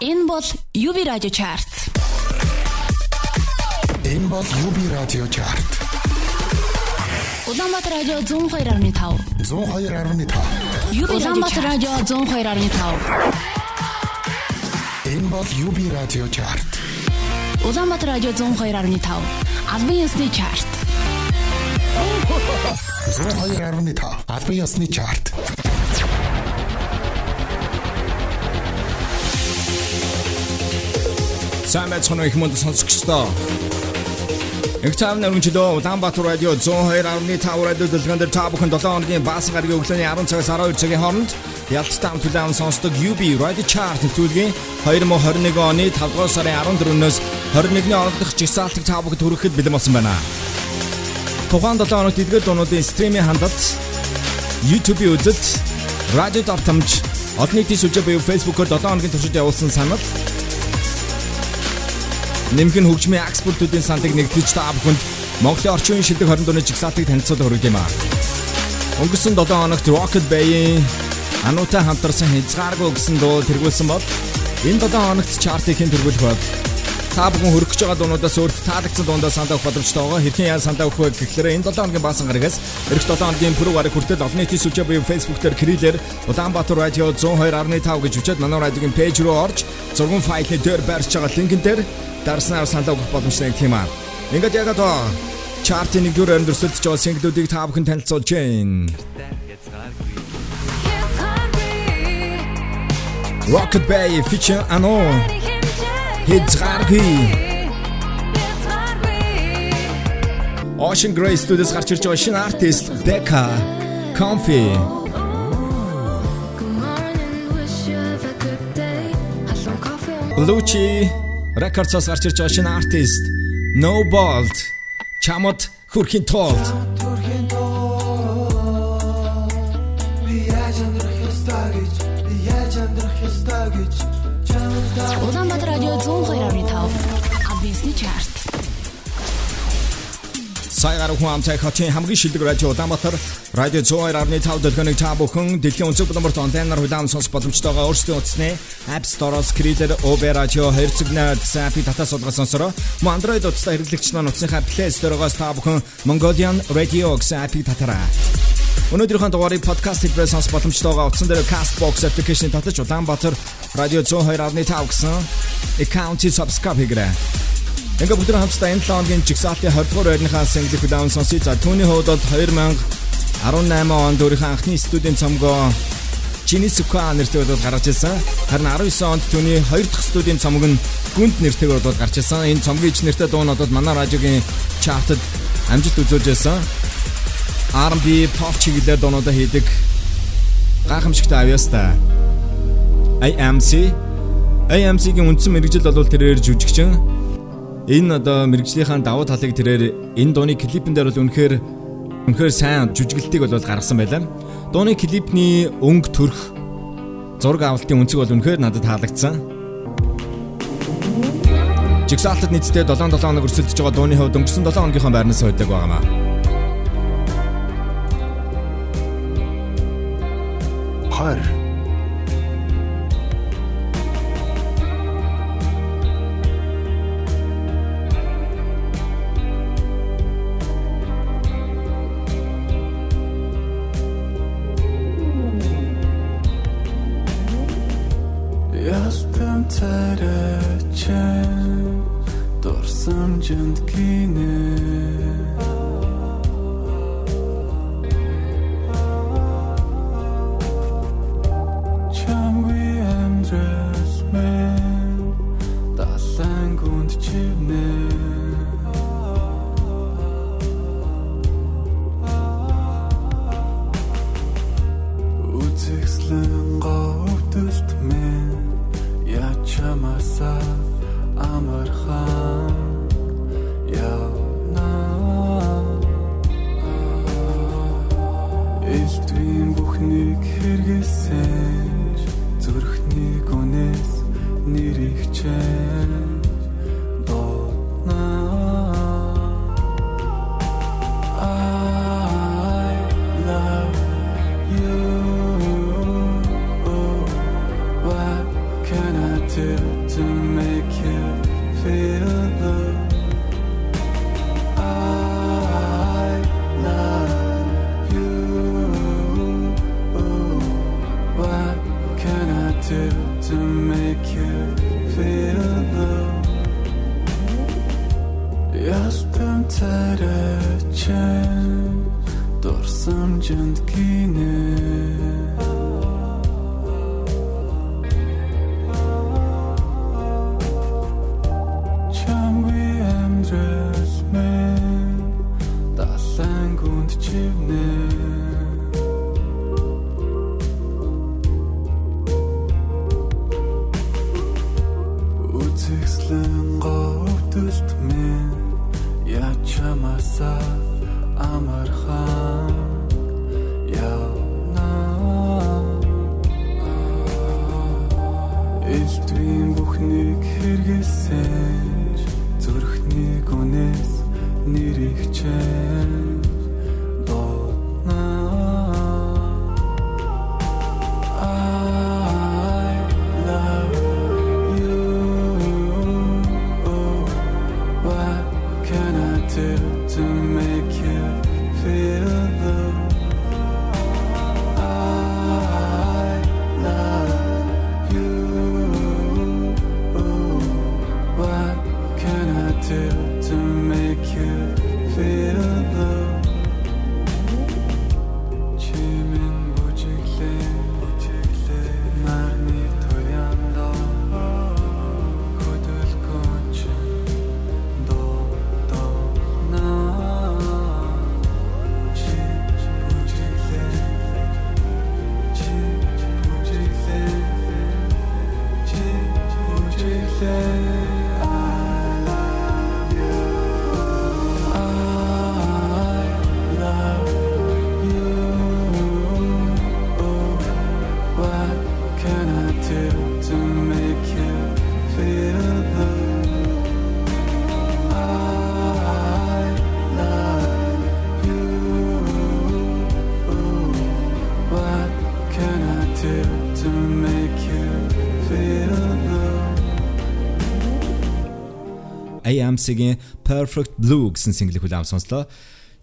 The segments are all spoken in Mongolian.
Энэ бол UB радио чарт. Энэ бол UB радио чарт. Улаанбаатар радио 102.5. 102.5. UB Улаанбаатар радио 102.5. Энэ бол UB радио чарт. Улаанбаатар радио 102.5. Албан ёсны чарт. 102.5. Албан ёсны чарт. Сайн байцгаана уу их мөнд сонсогчдоо. Их цаав нэрмжлөө Улаанбаатар радио 102.5 радио дэлгэн дээр та бүхэн 7 хоногийн баасан гарагийн өглөөний 10 цагаас 12 цагийн хооронд ялцтай төлөв сонсдог UB Radio Chart нэвтрүүлгийн 2021 оны 5 дугаар сарын 14-өөс 21-ний хооронд жигсаалтыг та бүхэнд хүрэхэд бэлэн болсон байна. Тухайн 7 хоногт эдгээр дуунуудын стримийн хандалт YouTube-ийн үзэлт, радио давтамж, олон нийтийн сүлжээ буюу Facebook-оор 7 хоногийн туршид явуулсан санал Нэмхэн хөгжмийн экспортуудын сандыг нэгтгэж та бүхэнд Монголын орчин үеийн шилдэг 20 дууны жигсаалтыг танилцуулах хүргэв юм аа. Өнгөрсөн 7 хоногт Rocket Bay-ийн Анутай хамтарсан хязгааргүй гэсэн дуу тэргүүлсэн бол энэ 7 хоногт чартыг хэн тэргүүлэх вэ? Та бүхэн хөрөх гэж байгаа дуунуудаас өөрт таалагдсан дуундаа сандаа өгөх боломжтой байгаа. Хэрхэн яа сандаа өгөх вэ гэхлээр энэ 7 хоногийн баасан гарагаас эх 7 хоногийн пүрэв гараг хүртэл олон нийтийн сүлжээ буюу Facebook дээр крилэр Улаанбаатар радио 102.5 гэж үчээд манай радиогийн пэйж руу орж зурган файлын дээр барьж байгаа линкэн дээр дарснаар сандаа өгөх боломжтой тийм аа. Ингээд яг одоо чартын нэгдүгээр өрөнд өрсөлдөж байгаа синглүүдийг та бүхэн танилцуулж байна. Rocket Bay feature Ano Хязгааргүй Ocean Grace Studios гарч ирж байгаа шинэ артист Becca Comfy. Lucci Records-ос гарч ирж байгаа шинэ артист No Bolt Чамд хүрхийн тулд Улаанбаатар радио 102.5. Абисны чарт. Хүн амтай хотын хамгийн шилдэг радио Улаанбаатар радио 102.5 дэлгэнийг та бүхэн дэлхийн өнцөг боломборт онлайнаар хүлээн сонсох боломжтойгоо өөрсдийн утасны App Store-оос Creator Over Radio хэрэгцэгнээ гэсэн апп татаа суулгаж сонсороо. Мөн Android утастай хэрэглэгч маань утасынхаа Play Store-оос та бүхэн Mongolian Radio гэсэн апп татаарай. Өнөөдрийнхөө дугаарыг подкаст хэлбэрээр сонсох боломжтойгоо утсан дээр Castbox application татаж Улаанбаатар радио 102.5 гэсэн аккаунтыг subscribe хийгээрэй. Ингээ бүгд хамтдаа энэ 7 хоногийн жигсаалтын 20 дугаар байрныхаа single хүлээн сонсъё. За түүний хувьд бол 2018 онд өөрийнхөө анхны студийн цомгоо Jinisuka нэртэйг бол гаргаж ирсэн. Харин 19 онд түүний хоёр дахь студийн цомог нь Гүнд нэртэйг бол гарч ирсэн. Энэ цомгийн ич нэртэй дуу нь одоо манай радиогийн чартад амжилт үзүүлж байсан. R&B pop чиглэлээр дуунуудаа хийдэг гайхамшигтай авьяастай. AMC AMC-гийн үндсэн мэрэгжил бол тэрээр жүжигчин. Энэ одоо мэрэгжлийнхаа давуу талыг тэрээр энэ дууны клипэн дээр бол үнэхээр үнэхээр сайн жүжиглэлтийг бол гаргасан байлаа. Дууны клипний өнгө төрх зураг авалтын үнцэг бол үнэхээр надад таалагдсан. Жигсаалтад нийтдээ 7-7 хоног өрсөлдөж байгаа дууны хувьд өнгөрсөн 7 хоногийнхоо байрнаас хойдог байгаамаа. Хор. Дурсамжинд гинэ дурсамжинд гинэ. AMC-гийн Perfect Blue гэсэн single хүлээм сонслоо.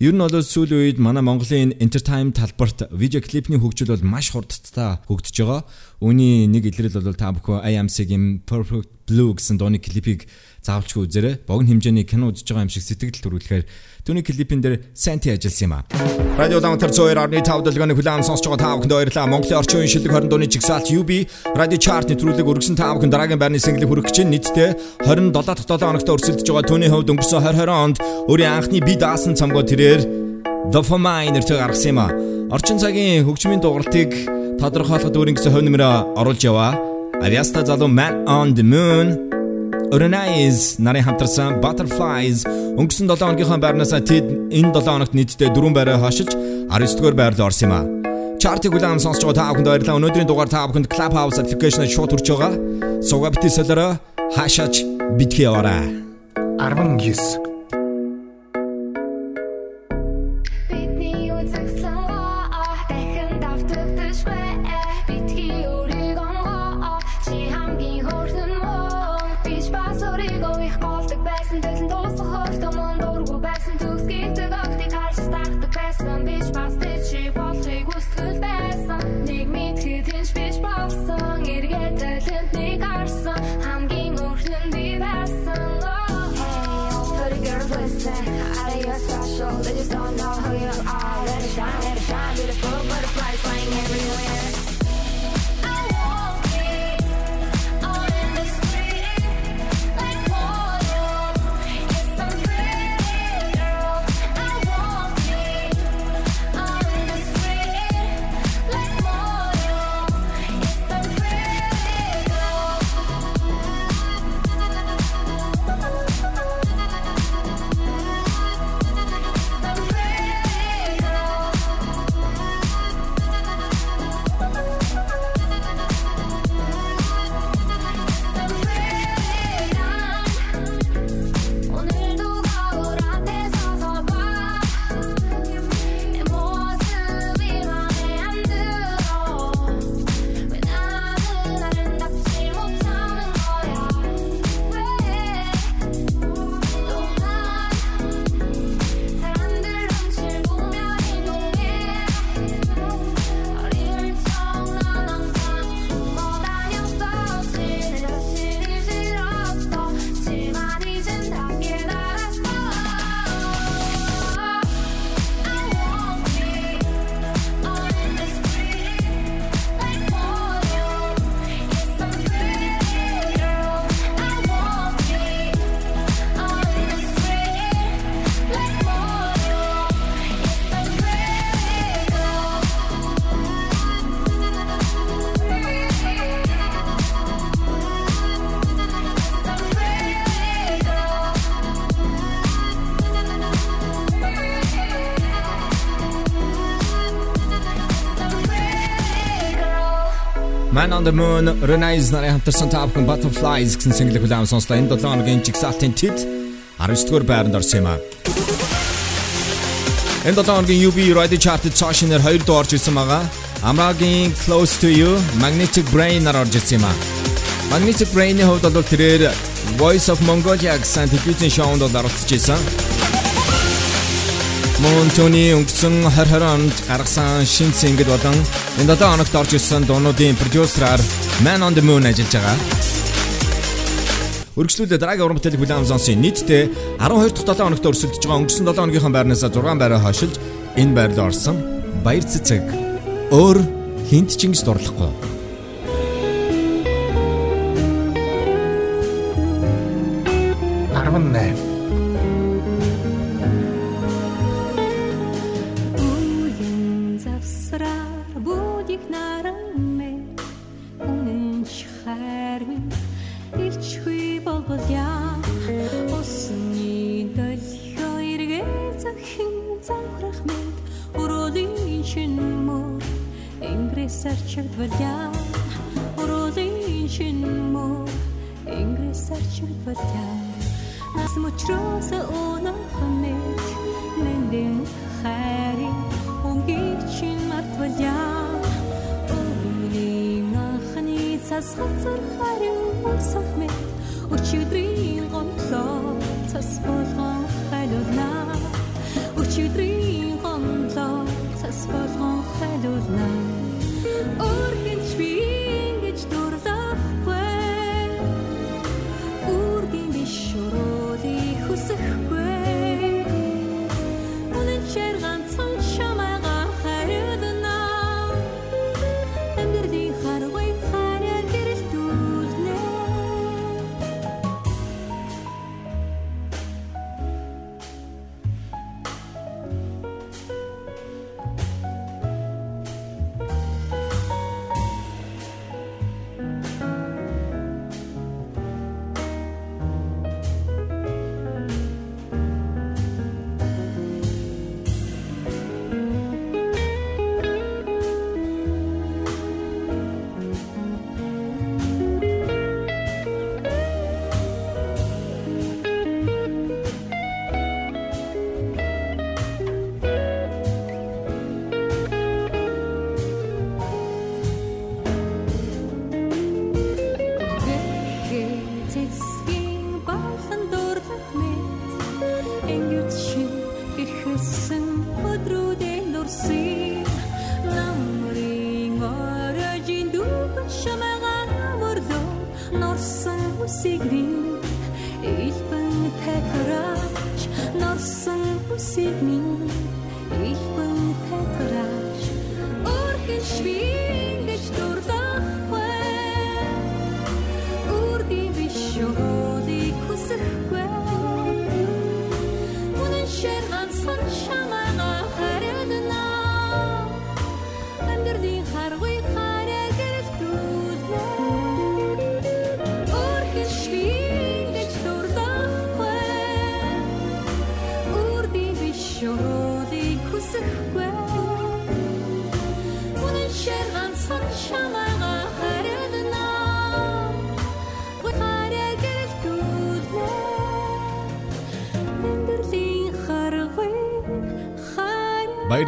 Ер нь бол сүүлийн үед манай Монголын entertainment талбарт видео клипний хөгжил бол маш хурдтай хөгдөж байгаа. Үүний нэг илрэл бол та бүхэн AMC-гийн Perfect Blue гэсэн дууны клипийг заавалчгүй үзээрэй. Богино хэмжээний кино үзэж байгаа юм шиг сэтгэл төрүүлэхээр түүний клипэн дээр Санти ажилласан юм а. Радио Даунтер 2.5 дэлгөөний хүлээн сонсож байгаа та бүхэнд баярлалаа. Монголын орчин үеийн шилдэг 20 дууны жигсаалт UB радио чарт нэвтрүүлэг өргөсөн та бүхэн дараагийн байрны single хүрэх гэж нийтдээ 27 дахь 7 хоногт өрсөлдөж байгаа түүний хувьд өнгөрсөн 2020 онд өөрийн анхны би даасан цамгоо тэрээр нэртэй гаргасан юм а. Орчин цагийн хөгжмийн дугартыг тодорхойлоход өөрийн гэсэн хувь нэмрээ оруулж яваа. Aviasta залуу Man on the Moon Oranais нарын хамтарсан Butterflies өнгөрсөн 7 хоногийнхаа байрнаас тэд энэ 7 хоногт нийтдээ 4 байраа хашиж 19-р байрлал орсон юм а. Чартыг улаан сонсож байгаа та бүхэнд баярлалаа. Өнөөдрийн дугаар та бүхэнд Clubhouse application-д шууд хүрч байгаа. Сууга бити солиороо хашаач битгий яваарай. 19 just don't know who you are. Let it shine, let it shine. Beautiful butterflies flying everywhere. Man on the Moon Renai's нарын хамтарсан Top Gun Butterflies гэсэн single хүлээм сонслоо. Энэ 7 хоногийн жигсаалтын тэд 19 дугаар байранд орсон юм а. Энэ 7 хоногийн UB Radio Chart-д цаашинаар 2 дуу орж ирсэн байгаа. Амрагийн Close to You Magnetic Brain нар орж ирсэн юм а. Magnetic Brain-ийн хувьд бол тэрээр Voice of Mongolia гэсэн телевизийн шоунд оролцож ирсэн. Монтоны өнгөрсөн 2020 онд гаргасан шин сингл болон энэ 7 хоногт орж ирсэн дуунуудын продюсераар Man on the Moon ажиллаж байгаа. Өргөжлүүлээ дараагийн уран бүтээл хүлээн авсан нийтдээ 12 дахь 7 хоногт өрсөлдөж байгаа өнгөрсөн 7 хоногийнхаа байрнаас 6 байраа хашилж энэ байрд орсон баяр цэцэг өөр хинт чингэс дурлахгүй. Арван 8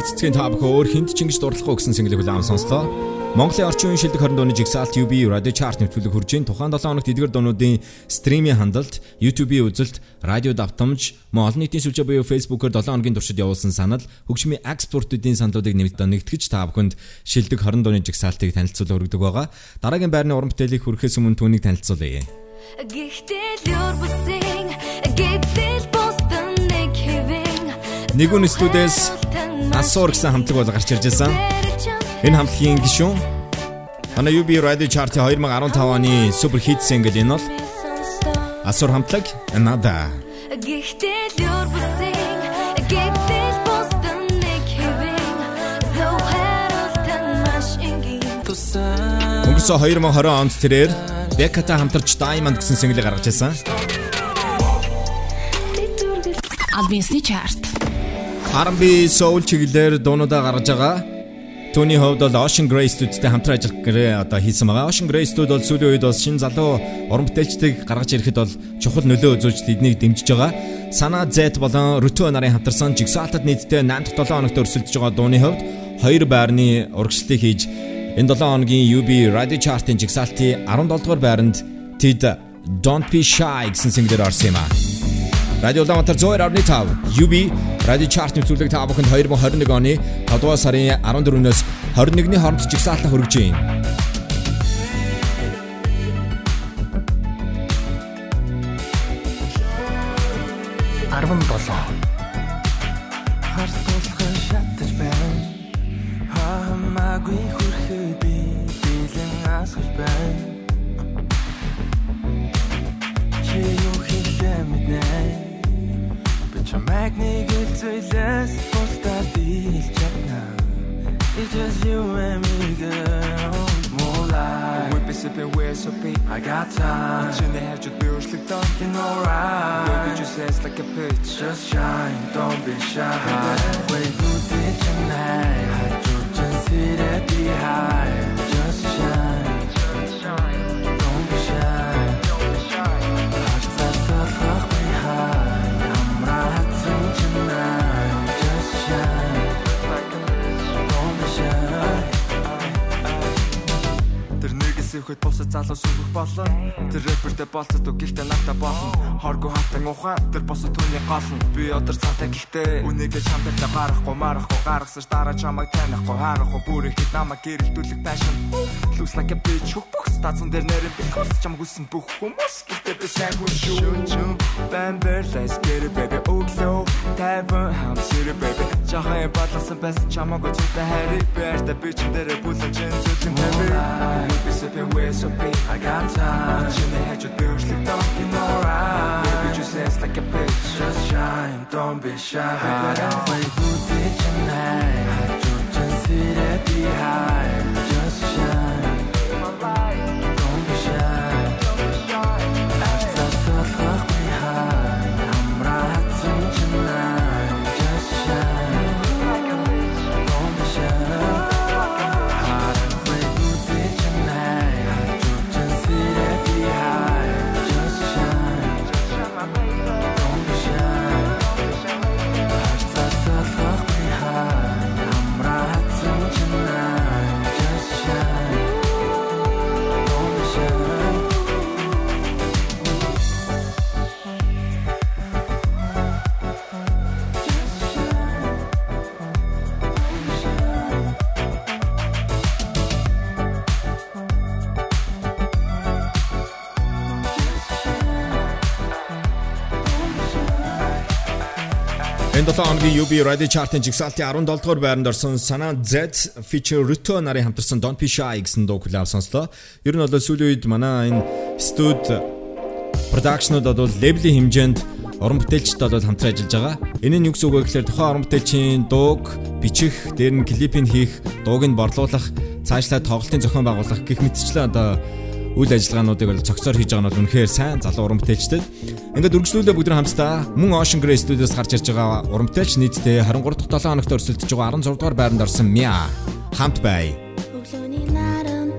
цэцгийн та бүхэн өөр хинт ч ингэж дурлахгүй гэсэн single хүлээм сонслоо. Монголын орчин үеийн шилдэг 20 дууны жигсаалт UB Radio Chart нэвтрүүлэг хүрж ийн тухайн 7 хоногт эдгээр дуунуудын стримийн хандлалт, YouTube-ийн үзэлт, радио давтамж, мөн олон нийтийн сүлжээ буюу Facebook-оор 7 хоногийн туршид явуулсан санал, хөгжмийн экспортуудын саналуудыг нэгтгэж та бүхэнд шилдэг 20 дууны жигсаалтыг танилцуулж өргөдөг байгаа. Дараагийн байрны уран бүтээлийг хүрэхээс өмнө түүнийг танилцуулъя. Гэхдээ л юрбсэн, гэдэг бостон нэг хэвэн. Нэгүн студиэс Асуур гэсэн хамтлаг бол гарч ирж байсан. Энэ хамтлагийн гишүүн Ана UB Radio Chart-ийн 2015 оны супер хит single энэ бол Асуур хамтлаг Another. Гэхдээ л өрбөсөн гэтэл бостон нэг хэвэн зөөхөрөлтөн маш ингийн Өнгөрсөн 2020 онд тэрээр Беката хамтарч Diamond гэсэн single гаргаж ирсэн. Албинсны чарт R&B soul чиглэлээр дуунуудаа гаргаж байгаа Түүний хувьд бол Ocean Grey студидтэй хамтран ажиллах гэрээ одоо хийсэн байгаа. Ocean Grey студ бол сүүлийн үед бас шинэ залуу уран бүтээлчдийг гаргаж ирэхэд бол чухал нөлөө үзүүлж тэднийг дэмжиж байгаа. Санаа Z болон Ruto нарын хамтарсан Jigsaw-д нийтдээ 8 дахь 7 хоногт өрсөлдөж байгаа дууны хувьд хоёр байрны урагшлалыг хийж энэ 7 хоногийн UB Radio Chart-ын Jigsaw-ийн 17 дугаар байранд тэд Don't Be Shy гэсэн single-ээр орсон юм аа. Радио Улаанбаатар 102.5 UB радио чарт нэвтрүүлэг та бүхэнд 2021 оны 5 дугаар сарын 14-өөс 21-ний хооронд жигсаалтаа хүргэж байна. Арван болоо. Big. I got time. Чиний хайж би өршлөгдөн. You know right. Baby just says like a pitch. Just shine, don't be shy. Wait, who did tonight? Hide you just sit at the high. Ихэд бусад залуу сүрэх болно. Тэр рэпертэй болцод уу гэхдээ надад болно. Хоргүй хатан ухаан тэр бусад түүний гол нь. Би өдөр цаатай гэхдээ үнийгээ чамдаа гарахгүй марахгүй гаргасаж дараа чамайг танихгүй харахгүй бүр ихэд намайг гэрэлтүүлэх passion. Looks like a bitch hook box тацсан дээр нэрээ би хос чам хүссэн бүх хүмүүс гэхдээ би сайн хүн шүү. Bamber let's get it baby өглөө тайван хам сэрэ baby. Жахан баласан бас чамайг өчтэй хайрыг байрта би ч дээр бүлэн чин зүтэн baby. We sipping we're so big I got time. Чиний хайж би өршлөгдөн you know right. Baby just says like a bitch just shine don't be shy. Wait who did tonight? Hide you just sit at the high Энэ 7 хоногийн UB Radio Chart-ын жигсаалтын 17 дугаар байранд орсон Санаа Z feature Ruto нарын хамтарсан Don't Be Shy гэсэн дуу коллаб сонслоо. Ер нь бол сүүлийн үед манай энэ студ продакшнууд бол лейблийн хэмжээнд уран бүтээлчтэй бол хамтран ажиллаж байгаа. Энэ нь юу гэсэн үг вэ гэхээр тухайн уран бүтээлчийн дууг бичих, дээр нь клипийг хийх, дууг нь борлуулах, цаашлаа тоглолтын зохион байгуулах гэх мэтчлэн одоо үйл ажиллагаануудыг бол цогцоор хийж байгаа нь бол үнэхээр сайн залуу уран бүтээлчтэй. Ингээд үргэлжлүүлээ бүгд хамтдаа мөн Ocean Grey Studios гарч ирж байгаа уран бүтээлч нийтдээ 23 дахь 7 хоногт өрсөлдөж байгаа 16 дугаар байранд орсон Mia хамт бай. Өглөөний наран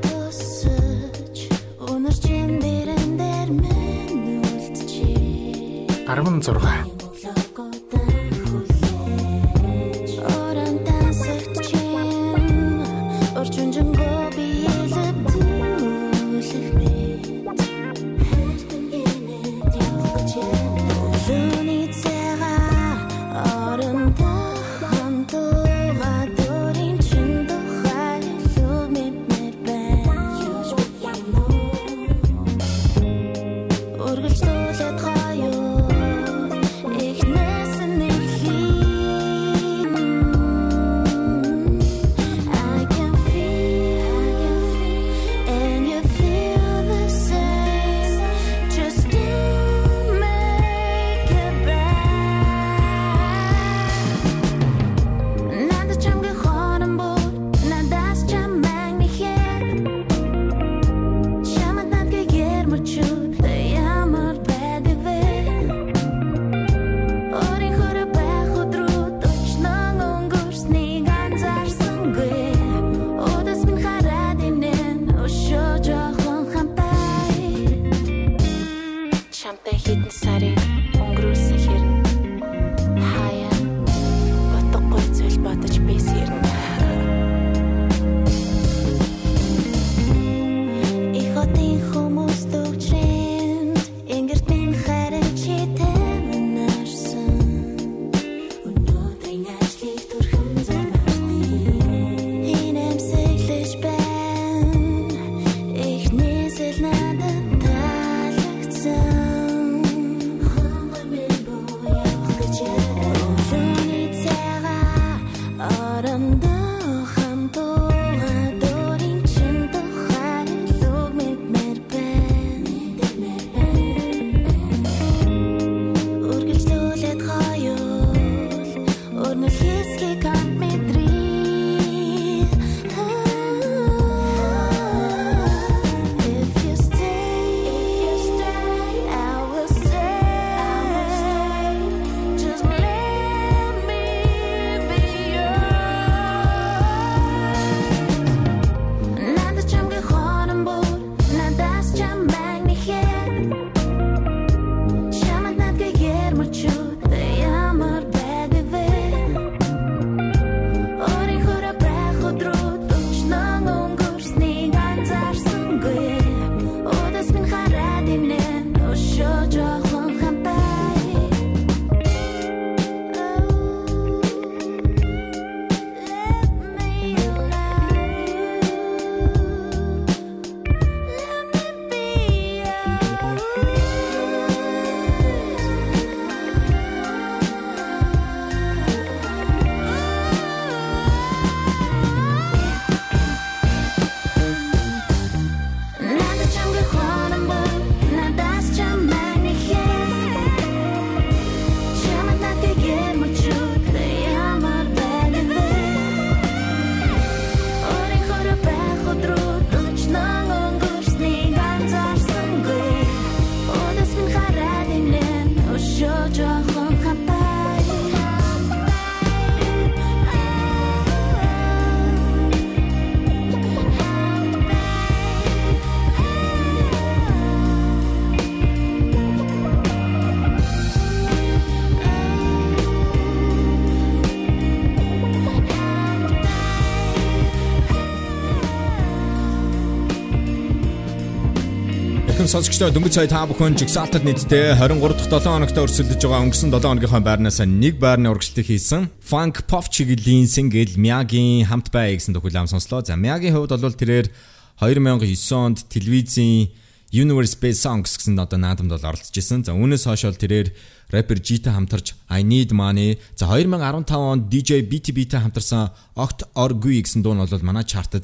сайхан сонсогчдоо дөнгөж сая та бүхэн жигсаалтад нийтдээ 23 дахь 7 хоногт өрсөлдөж байгаа өнгөрсөн 7 хоногийнхаа байрнаас нэг байрны урагшлыг хийсэн Funk Pop чиглэлийн single Miyagi хамт бай гэсэн төгөлөм сонслоо. За Miyagi хувьд бол тэрээр 2009 онд телевизийн Universe Based Songs гэсэн одоо наадамд бол оролцож исэн. За үүнээс хойш бол тэрээр рэпер Jita хамтарч I Need Money. За 2015 онд DJ BTB-тэй хамтарсан Oct or Gui гэсэн дуу нь бол манай чартад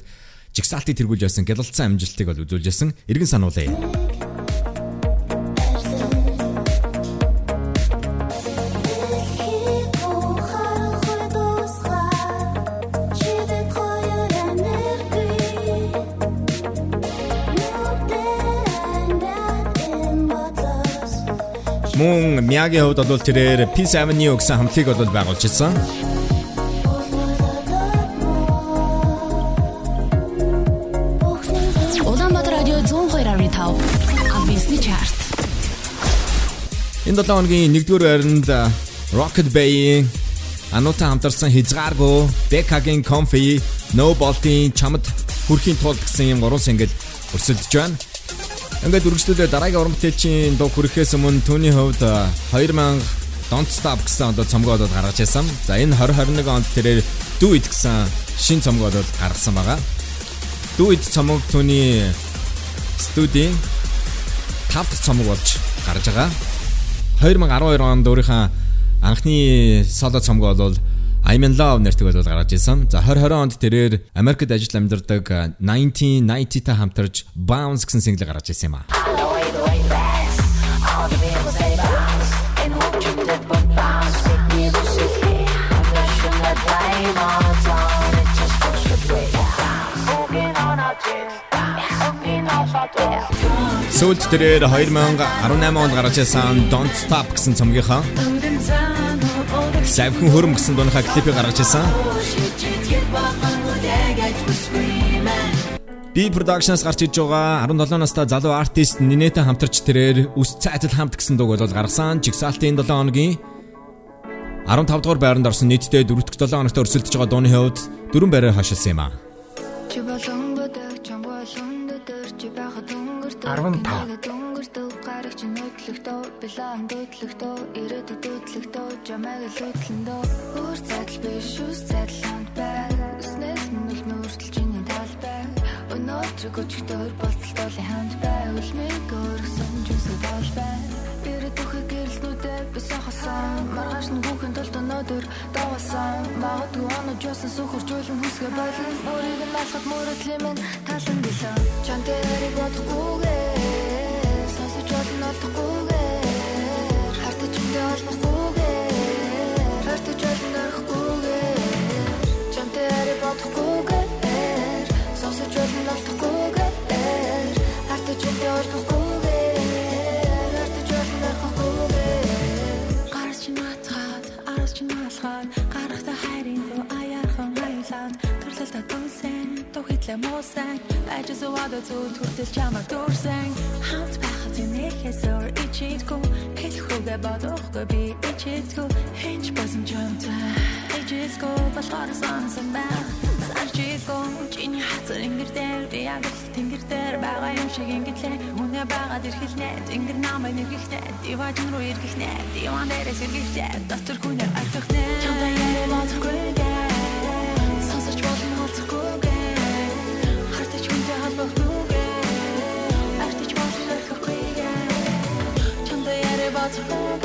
жигсаалтыг тэргүүлж байсан гялалцсан амжилтыг бол үзүүлж байсан. Иргэн сануулъя. Мөн Мягийн хувьд бол тэрээр Peace Avenue гэсэн хамтлагийг бол байгуулж ирсэн. Энэ 7 хоногийн 1-р байранд Rocket Bay Анута хамтарсан хязгааргүй Becca-гийн Comfy No Bolt-ийн чамд хүрхийн тулд гэсэн юм гурван single өрсөлдөж байна. Ингээд үргэлжлүүлээ дараагийн уран бүтээлчийн дуу хүрэхээс өмнө түүний хувьд 2000 Don't Stop гэсэн одоо цомгоо одоо гаргаж байсан. За энэ 2021 онд тэрээр Do It гэсэн шин цомгоо одоо гаргасан байгаа. Do It цомог түүний студийн 5 дахь цомог болж гарч байгаа. 2012 онд өөрийнхөө анхны соло цомог бол I'm in love нэртэйг бол гаргаж ирсэн. За 2020 онд тэрээр Америкт ажил амьдардаг 1990-тай хамтарч Bounce гэсэн single гаргаж ирсэн юм а. Сүүлд тэрээр 2018 онд гарч ирсэн Don't Stop гэсэн цомгийнхаа Савхан хөрөм гэсэн дуныхаа клипийг гаргаж ирсэн. Би Productions гарч иж байгаа 17 настай залуу артист Нинэтэй хамтарч тэрээр үс цайтал хамт гэсэн дууг бол гаргасан. Жигсаалтын 7 хоногийн 15 дугаар байранд орсон нийтдээ 4 дахь 7 хоногт өрсөлдөж байгаа дууны хувьд дөрвөн байраар хашилсан юм а. 15 гарагч нөтлөгтөө билам дүүтлөгтөө ирээд дүүтлөгтөө жамаг лүтлэндөө өөр цадал биш үс цадал хамт бай. Үснээс минь нүүртэл чиний тал бай. Өнөөдөр өчтөр болтолтой хамт бай. Үлмиг өөрсөн жүсэг тал бай. ирээд үхэх гэрэлнүүдээ хасан маргааш нь бүхэн толт өнөөдөр давасан магадгүй онож юусан сүхэржүүлэн хүсгэ байлан өөрийг нь алхад мөрөдлөө минь талан билээ. Чам тэрийг бодохгүйгээр сонсож болно олдохгүйгээр хартаж үндэ олнохгүйгээр хартаж болно орохгүйгээр чам тэрийг тухитлээ муусан байж зовоод зүг хүртэл чамаа дүүрсэн хамт байхад нөхөөс өөр ичээдгүй хэлэхүүгээ бодохгүй би ичээдгүй хинч басан чамтай ичээдгүй болохоор сонсон байх санчээдгүй чиний хатар ингэр дээр би яг л тэнгэр дээр байгаа юм шиг ингэлээ үнэ байгаад ирэхлээ тэнгэр намайг нэгихтэй диважин руу ирэхнээ диван дээрээс ирэхтэй дотор хүнээр айтах нэ чамтай яриа яриа бодохгүй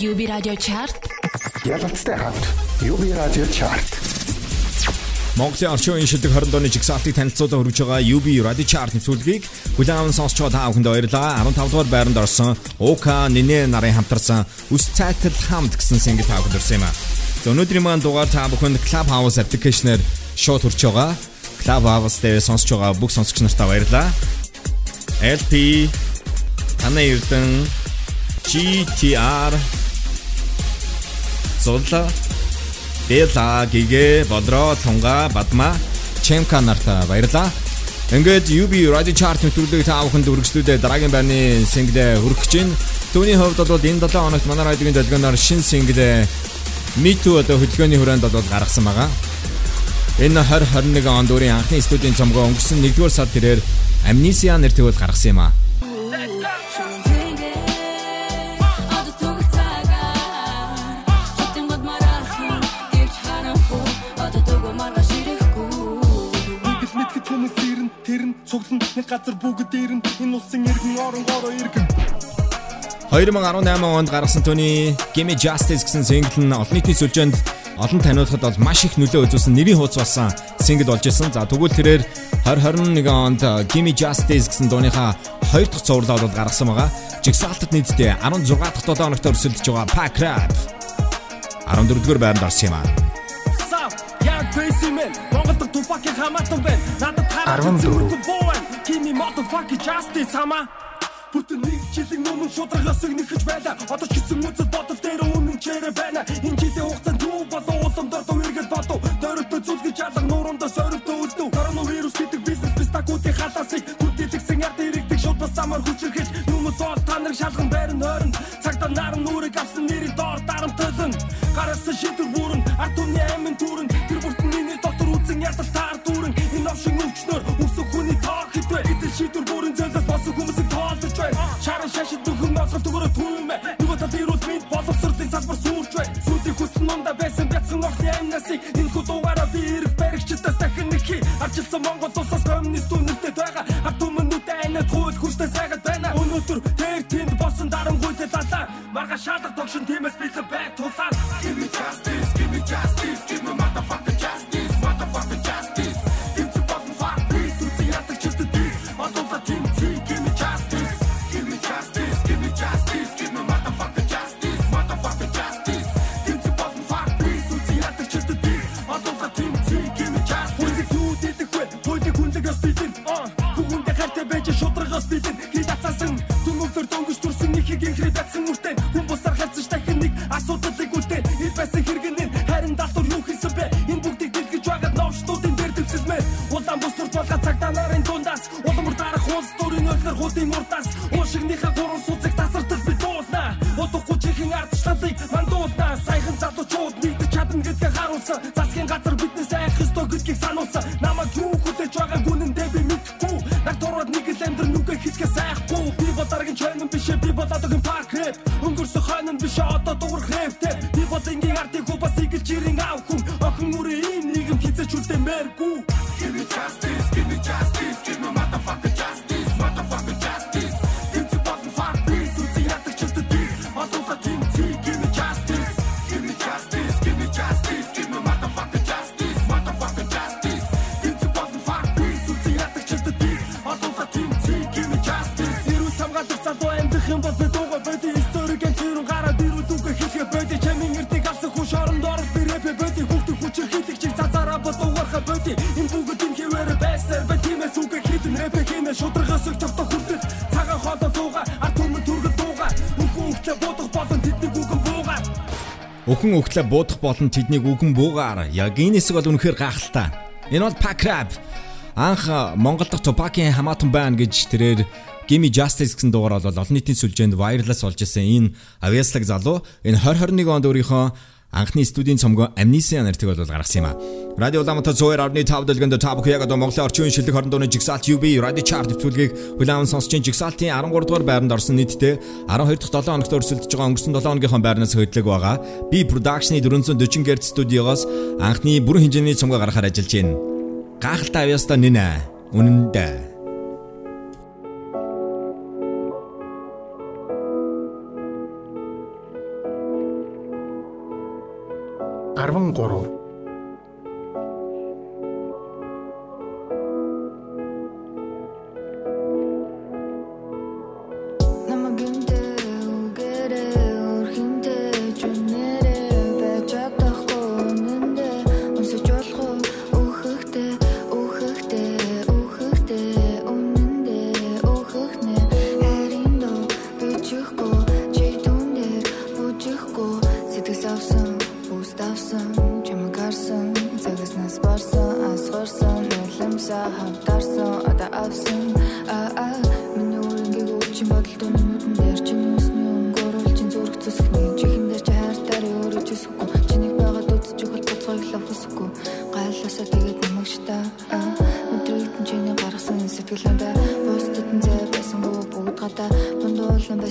UB Radio Chart. Ялалттай хамт UB Radio Chart. Монголын орчин үеийн шилдэг 20 дооны жигсаалтыг танилцуулан хүргэж байгаа UB Radio Chart нэвтрүүлгийг хүлээн аван сонсч байгаа та бүхэнд баярлалаа. 15 дугаар байранд орсон Ука Нинэ нарын хамтарсан Үс цайтал хамт гэсэн single та бүхэнд өрсөн юм а. За өнөөдрийн маань дугаар та бүхэнд Clubhouse application-ээр шууд хүрч байгаа. Clubhouse дээр сонсч байгаа бүх сонсогч нартаа баярлалаа. LP Танай Эрдэн GTR Зулла Бэла Гигэ Бодро Тунга Бадма Чемка нартай баярлаа. Ингээд UB Radio Chart нэвтрүүлгийг та бүхэнд үргэлжлүүлээ дараагийн байрны single хүрэх гэж байна. Түүний хувьд бол энэ 7 хоногт манай радиогийн долгионоор шинэ single Me Too одоо хөдөлгөөний хүрээнд бол гаргасан байгаа. Энэ 2021 онд өөрийн анхны студийн цомгоо өнгөрсөн 1-р сард тэрээр Amnesia нэртэйг бол гаргасан юм аа. Нэг газар бүгд ирэн энэ улсын иргэн оронгороо иргэн 2018 онд гаргасан түүний Gimme Justice гэсэн single нь олон нийтийн сүлжээнд олон таниулахад бол маш их нөлөө үзүүлсэн нэрийн хуудас болсон single болж исэн. За тэгвэл тэрээр 2021 онд Gimme Justice гэсэн дууныхаа хоёр дахь цувралаа бол гаргасан байгаа. Jigsaw-д нийтдээ 16 дахь 7 хоногт өрсөлдөж байгаа Pack Rap 14-р байранд орсон юм аа. Crazy man Монгол дахь тупакийг хамаатан байна. Надад 14. Kimi motherfucking justice хамаа Бүтэн нэг жилийн өмнө шударгасыг нэхэж байла. Одоо ч гэсэн үзэл бодол дээр үнэн чирэ байна. Энэ жилийн хугацаанд юу болов улам дордоо эргэж бодов. Дөрөвтөө зүлгэж алга нуурандаа сорилтөө үлдв. Коронавирус гэдэг бизнес бистакуудын халаасыг хүндэлгсэн ард иргэдэг шууд бас амар хүчрхэж хүмүүс ол та нарыг шалган байрн хойрон. Цагтаа наран нүрийг авсан нэрийн доор дарамтлан. Гарасан шийдвэр бүрэн ард түмний амин түрэн тэр бүртэн миний дотор үзэн ядал таар дүүрэн. Энэ овшин өвчнөр өсөх хүний тоо хитвэ. Гэтэл шийдвэр бүрэн зэлээс босон хүмүүсийг тоолж бай. Шарын шашид дөхөн ноцгол төгөрө түүмэ. Нөгөө тал вирус минь боловсролын салбар сүрч бай. Сүүлийн хүсэл нунда байсан бяцхан огны амнасыг энэ хүү дугаараа би ирэх баригчдаас дахин нэг хий. Арчилсан Монгол улсаас коммунист үнэртэй байгаа. Ард түмэн нүдэ айнад хууль хүчтэй сайгаад байна. Өнөөдөр тэр тэнд болсон дарангуйтай лалаа. Марга шалгах тогшин тиймээс бэлэн бай тулаад. Give me justice, give me justice, motherfucking justice. Тэмцэх болон fuck please, үгүй ятаг чилдэг this. Осолта тэмцээ, give me justice. Give me justice, give me justice, give me motherfucking justice, motherfucking justice. Тэмцэх болон fuck please, үгүй ятаг чилдэг this. Осолта тэмцээ, give me justice. Үгүй юу дийдэх вэ? Хойдыг хүнлэгээс бидэн. Бүгүндээ хайртай байж шудрагаас бидэн. Хий дацаасан дүмөвлөр дөнгөж Саяхан залуучууд нэгдэж чадна гэдгээ харуулсан. Засгийн газар биднээс Өхөн өгтлээ буудах болон тэднийг үгэн буугаар. Яг энэ хэсэг бол үнэхээр гахалтай. Энэ бол Pack Rap. Анх Монгол дахь Tupac-ийн хамаатан байна гэж тэрээр Gimme Justice гэсэн дугаар бол олон нийтийн сүлжээнд вайрлас болж исэн энэ авьяаслаг залуу энэ 2021 онд өөрийнхөө анхны студийн цомгоо Amnesia нэртэйг бол гаргасан юм а. Радио Улаанбаатар 102.5 дэлгэнд та бүхэн яг одоо Монголын орчин үеийн шилдэг 20 дууны Jigsaw UB Radio Chart нэвтрүүлгийг хүлээн сонсч ин Jigsaw-ийн 13 дугаар байранд орсон нийтдээ 12 дахь 7 хоногт өрсөлдөж байгаа өнгөрсөн 7 хоногийнхоо байрнаас хөдлөг байгаа. Би production-ы 440 Hz студиогоос анхны бүрэн хэмжээний цомгоо гаргахаар ажиллаж байна. Гахалтай авьяастай нэнэ. Үнэн дээ. 13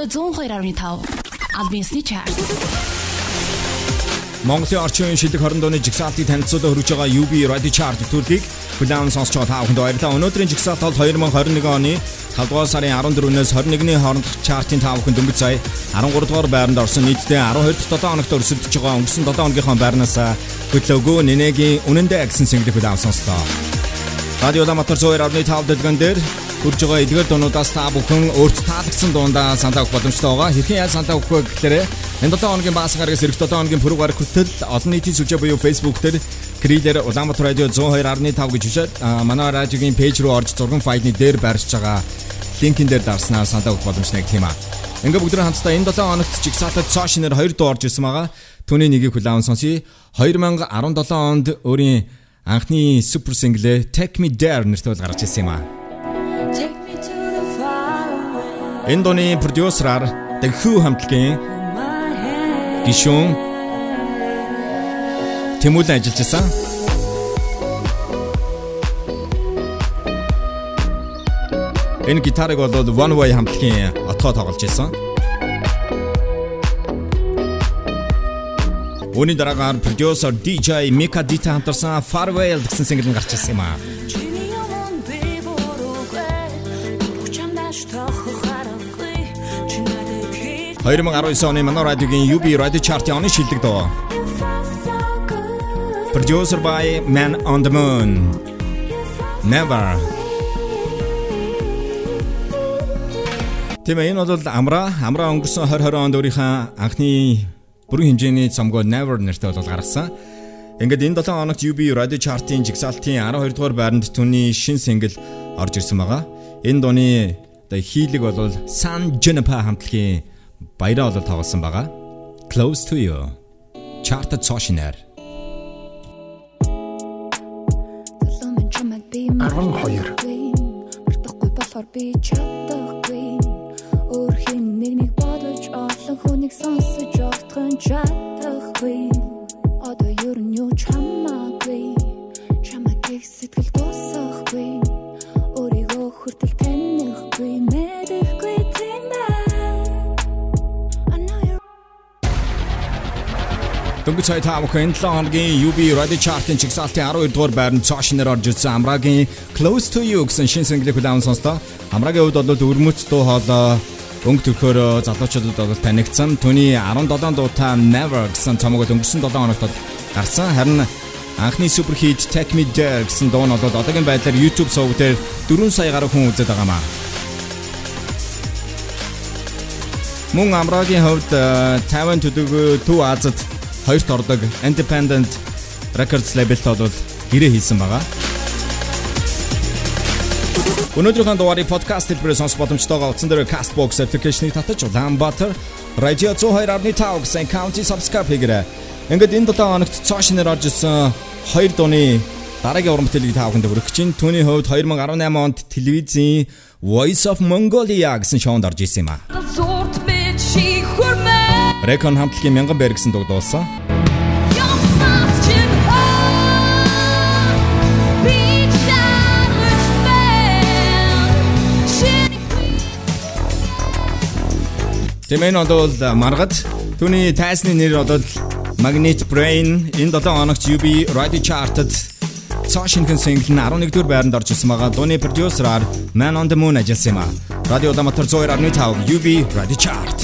радио 102.5 Албинсны чарт. Монголын орчин үеийн шилдэг 20 дууны жигсаалтыг танилцуулан хөргөж байгаа UB Radio Chart төлөвийг хүлээн сонсч байгаа та бүхэнд баярлалаа. Өнөөдрийн жигсаалт бол 2021 оны 5 дугаар сарын 14-өөс 21-ний хооронд чартын та бүхэнд дөнгөж сая 13 дугаар байранд орсон нийтдээ 12 дахь 7 хоногт өрсөлдөж байгаа өнгөрсөн 7 хоногийнхоо байрнаас хөтлөөгөө нэнэгийн үнэндээ агсан single хүлээн сонслоо. Радио Улаанбаатар 102.5 дэлгэн дээр хурж байгаа эдгээр дуунуудаас та бүхэн өөрт таалагдсан дуундаа санаа өгөх боломжтой байгаа. Хэрхэн яаж санаа өгөх вэ гэхээр энэ 7 хоногийн баасан гарагаас эх 7 хоногийн пүрэв гарах хүртэл олон нийтийн сүлжээ буюу Facebook дээр Крилэр Улаанбаатар радио 102.5 гэж хүчээд манай радиогийн пэйж рүү орж зургийн файлны дээр барьж байгаа линкэн дээр дарснаар санаа өгөх боломжтой гэх юм аа. Ингээ бүгд хамтдаа энэ 7 хоногт Jigsaw Social-ээр 2 дуу орж ирсэн байгаа. Түүний нэгийг хүлээн сонсъё. 2017 онд өөрийн анхны супер синглээ Take Me There нэртэй бол гарч ирсэн юм аа. Энэ дууны продюсераар Who хамтлагийн гишүүн Тэмүүлэн ажиллаж байсан. Энэ гитарыг бол One Way хамтлагийн отгоо тоглож байсан. Үүний дараагаар продюсер DJ Mika Dita хамтарсан Farewell гэсэн single нь гарч ирсэн юм аа. 2019 оны Манай радиогийн UB Radio Chart-ийн оны шилдэг дуу. Producer by Man on the Moon. Never. Тийм ээ энэ бол Амра Амра өнгөрсөн 2020 онд өөрийнхөө анхны бүрэн хэмжээний цомгоо Never нэртэй бол гаргасан. Ингээд энэ 7 хоногт UB Radio Chart-ын жигсаалтын 12 дугаар байранд түүний шин single орж ирсэн байгаа. Энэ дууны одоо хийлэг бол San Juniper хамтлагийн баяраа бол тоглосон байгаа. Close to you. Chart-д цоошинаар 12 Мартахгүй болохоор би чадахгүй. Өөр хин нэг нэг бодож олон хүнийг сонсож огтхон чадахгүй. Одоо юу нь юу чамаагүй? Чамаг их сэтгэл Дөнгөж сая та бүхэн 7 хоногийн UB Radio Chart-ын чигсалтын 12 дугаар байранд цоошиноор орж ирсэн Амрагийн Close to You гэсэн шинэ single-ийг хүлээн сонслоо. Амрагийн хувьд бол өрмөц дуу хоолой өнгө төрхөөр залуучуудад бол танигдсан. Түүний 17 дуутай Never гэсэн цомог өнгөрсөн 7 хоногт гарсан. Харин анхны супер хит Take Me There гэсэн дуу нь бол одоогийн байдлаар YouTube сувг дээр 4 сая гаруй хүн үзээд байгаа маа. Мөн Амрагийн хувьд э, 50 төдөг Төв Азад хоёрт ордог Independent Records label-т бол гэрээ хийсэн байгаа. Өнөөдрийн дугаарыг подкаст хэлбэрээр сонсох боломжтойгоо утсан дээр Castbox application-ыг татаж Улаанбаатар Radio 102.5 гэсэн county subscribe хийгээрэй. Ингээд энэ 7 хоногт цоошноор орж исэн хоёр дууны дараагийн уран бүтээлийг та бүхэнд хүргэж чинь түүний хувьд 2018 онд телевизийн Voice of Mongolia гэсэн шоунд орж исэн юм а. Рекон хамтлагийн мянган бэр гэсэн дуг дуулсан. Тэмээн бол маргад түүний тайсны нэр бол Magnet Brain энэ 7 хоногт UB Radio Chart-д Цаашинхэн single нь 11 дугаар байранд орж ирсэн байгаа. Дууны продюсераар Man on the Moon ажилласан юм а. Радио Даматар 102.5 UB Radio Chart.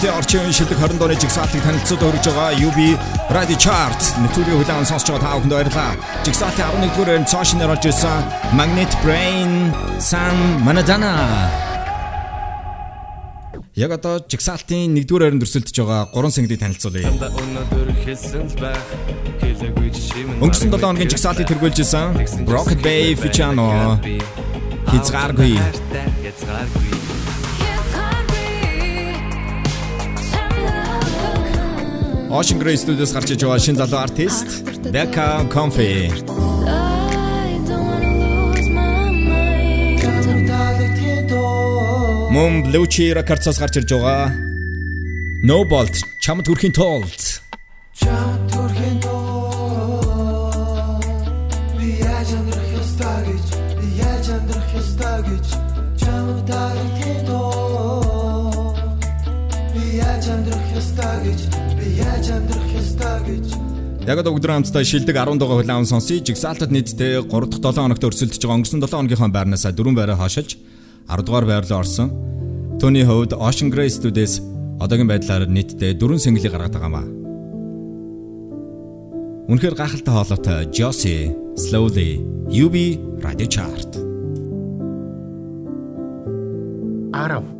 Монголын орчин шилдэг 20 дооны жигсаалтыг танилцуулж өргөж байгаа UB Radio Chart нэвтрүүлгийг хүлээн сонсч байгаа та бүхэнд баярлалаа. Жигсаалтын 11-р цаашнаар орж ирсэн Magnet Brain San Manadana. Яг одоо жигсаалтын 1-р байранд өрсөлдөж байгаа 3 сэнгдийг танилцуулъя. Өнгөрсөн 7 хоногийн жигсаалтыг тэргүүлжсэн Rocket Bay Fichano хязгааргүй. Хязгааргүй Ocean Grey Studios гарч иж байгаа шинэ залуу артист Becca Comfy. Мөн Bluchi Records-аас гарч ирж байгаа No Bolt чамд хүрэхийн тулд Яг одоо бүгд хамтдаа шилдэг 10 дугаар хүлээн сонсъё. Жигсаалтад нийтдээ 3 дахь 7 хоногт өрсөлдөж байгаа өнгөрсөн 7 хоногийнхоо байрнаас 4 байраа хашиж 10 дугаар байр руу орсон. Төвний хувьд Ocean Grey Studios одоогийн байдлаар нийтдээ 4 single гаргаад байгаа маа. Үнэхээр гайхалтай хоолойтой Josie Slowly UB Radio Chart. Арав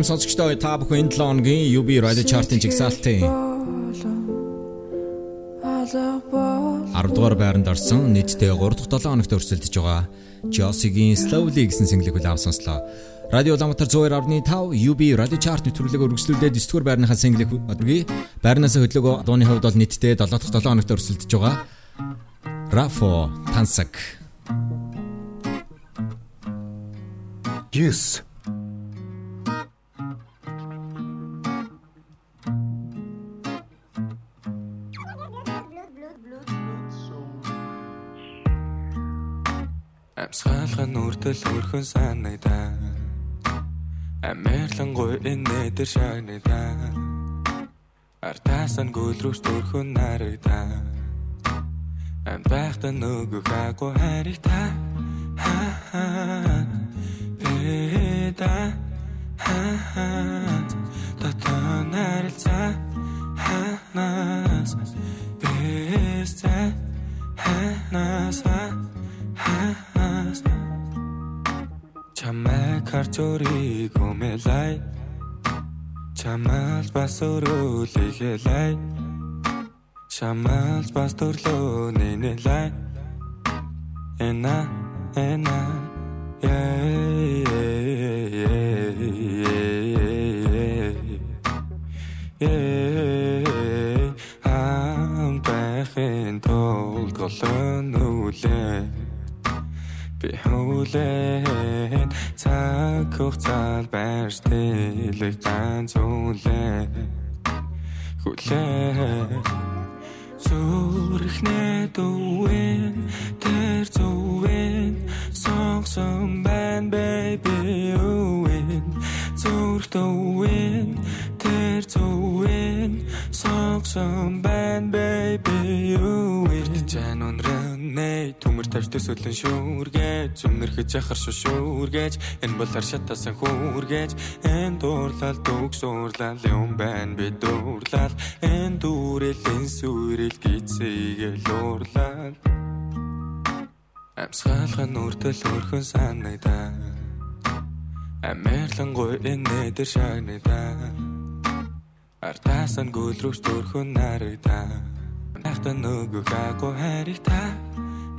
Ирхэм сонсогчдоо та бүхэн энэ 7 хоногийн UB Radio Chart-ын жигсаалтын алга бол 10 дугаар байранд орсон нийтдээ 3 дахь 7 хоногт өрсөлдөж байгаа Josie-гийн Slowly гэсэн single-ийг хүлээв сонслоо. Радио Улаанбаатар 102.5 UB Radio Chart нэвтрүүлэг өргөжлүүлээд 9 дугаар байрныхаа single-ийг одоогийн байрнаас хөдлөгөө дууны хувьд бол нийтдээ 7 дахь 7 хоногт өрсөлдөж байгаа. Rafo Tansak Yes. Амсгаалхан үрдэл өрхөн санагдаа Амерлангуй энэ дээр шагнагдаа Артаасан гүлрүүс төрхөн нарагдаа Ам байхта нөгөө хаагүй харигтаа Ха ха Эда Ха ха Татаа нарилцаа Ханаас Бэсэ Чамайг харж өрийг өмэлай Чамаас бас өрөөлөхэлай Чамаас бас төрлөө нэнэлай Эна эна Yeah Ам бэхэн тол голон үлээ Би. Хүлээн цаг хугацаанд байрш тэлэг ганц үлээ Хүлээн Зүрхнээ дүүэн тэр зүвэн. Сонгсон байн baby юуэн зүрх дүүэн тэр зүвэн. Сонгсон байн baby юуэн жан унрэнэ төмөр тавьж төсөөлөн шүүргэж өмнөрхөж яхар шүүргэж. Энэ бол харшатасан хүүргэж. Энэ дуурлал дүгс уурлал юм байна би дуурлал энэ дүүрэлэн сүрэл гизээгэл уурлал Амсгаалхан үрдэл өрхөн санагдаа Амерлангуй энэ дээр шагнагдаа Артаасан гүлрүүс төрхөн нарагдаа Дахта нөгөө хаагүй харигтаа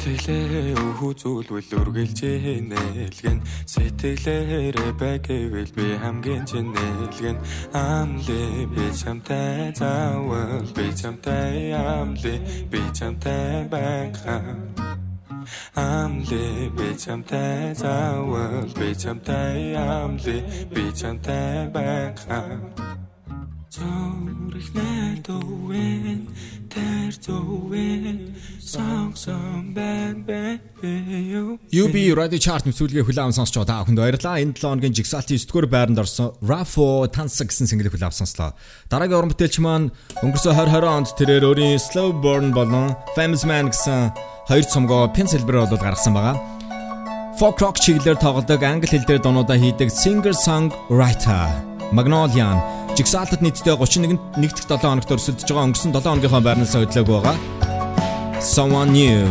Ханаас Итгэлээ өвхүү зүйлвэл үргэлжээ нээлгэн Сэтгэлээрээ байгэвэл би хамгийн чинь нээлгэн Амли би чамтай заавал би чамтай амли би чамтай байхаа Амли би чамтай заавал би чамтай амли би чамтай байхаа Зүрхнээ дүүэн тэр зүвэн сонгсон бэн you UB Radio Chart нэвтрүүлгээ хүлээвэн сонсч байгаа та бүхэнд баярлалаа. Энэ 7 хоногийн жигсаалтын 9 дугаар байранд орсон Rafo Tansa гэсэн single хүлээвэн сонслоо. Дараагийн уран бүтээлч маань өнгөрсөн 2020 онд тэрээр өөрийн Slow Burn болон Famous Man гэсэн хоёр цомгоо Silver болоод гаргасан байгаа. Folk rock чиглэлээр тоглодог англи хэл дээр дуунуудаа хийдэг singer songwriter Magnolian жигсаалтад нийтдээ 31 нэг дэх 7 хоногт өрсөлдөж байгаа өнгөрсөн 7 хоногийнхоо байрнаас хөдлөөг байгаа. Someone new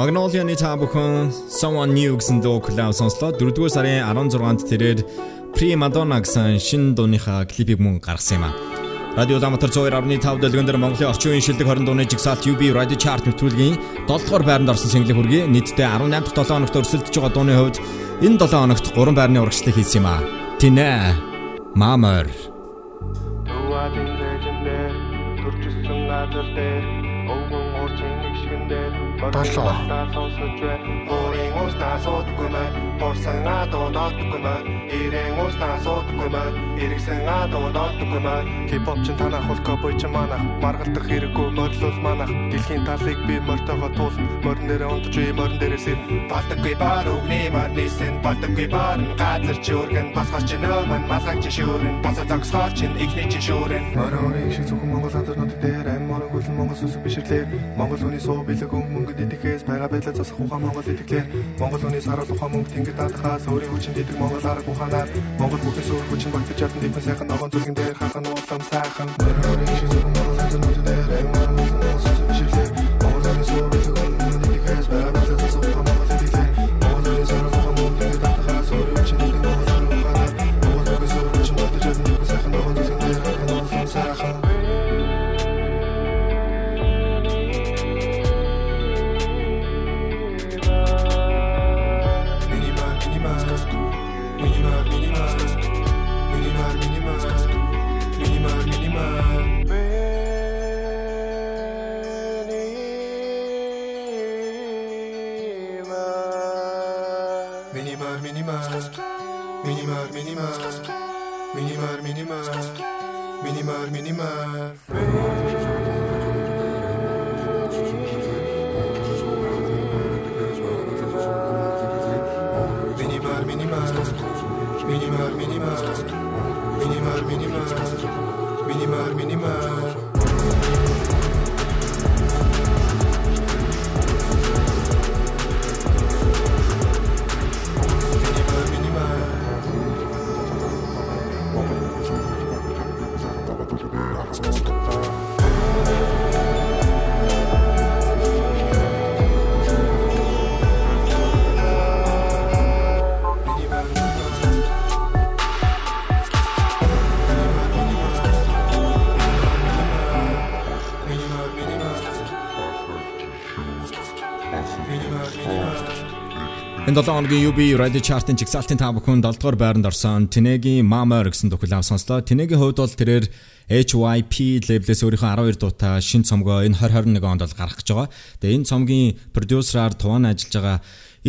Magnolia-ны та бүхэн Someone New гэсэн дуу клав сонслоо. 4-р сарын 16-нд тэрээр Pre Madonna гэсэн шинэ дууныхаа клипийг мөн гаргасан юм а. Радио Даматар 102.5 дэлгэн дээр Монголын орчин үеийн шилдэг 20 дууны жигсаалт UB Radio Chart нэвтрүүлгийн 7 дугаар байранд орсон single хүргэе. Нийтдээ 18 дахь 7 хоногт өрсөлдөж байгаа дууны хувьд энэ 7 хоногт 3 байрны урагшлыг хийсэн юм а. Тинэ Мамер Төвадын зэжэндээ төрчихсөн газар дээр өвгөн уурчин нэг шигэн дээр Долоо. Өөрийн уснаа суудаггүй маань Хурсан адуу доодаггүй маань Ирэн уснаа суудаггүй маань Иргсэн адуу доодаггүй маань Хипхоп чин танах бол кобой чин манах. Маргалдах хэрэггүй морилол манах. Дэлхийн талыг би мортогоо туулна. Морин дээрээ унтж би морин дээрээс ир Балтаггүй бар өгний мар нисэн Балтаггүй нь газар чи өргөн Босгоч чи нөөмөн малгай чи шүүрэн. Босо зогсгоор чин ихний чи шүүрэн. Морин шиг зөвхөн Монгол газар нот дээр ам гүлэн Монгол сүсэг бишрлээ Монгол хүний суу бэлэг мөнгөд идэхээс байгаа байдлаа засах ухаан Монгол идэхлээр Монгол хүний саруул ухаан мөнгө тэнгид даатахаас өөрийн хүчин идэг Монгол арга ухаанаар. Монгол бүхэн суур хүчин багтаж чадсан дипэн сайхан ногоон зүлгэн дээр хахан уулам сайхан. Морин шиг зөвхөн Монгол нот дээр Minimal, minimal, minimal, minimal, minimal, minimal, minimal, Энэ 7 хоногийн UB Radio Chart-ын жигсаалтын та бүхэн 7 дугаар байранд орсон Тинегийн Mama гэсэн клав сонслоо. Тинегийн хувьд бол тэрээр HYP лейблээс өөрийнхөө 12 дуутай шин цомгоо энэ 2021 онд бол гаргах гэж байгаа. Тэгээ энэ цомгийн продюсераар туван ажиллаж байгаа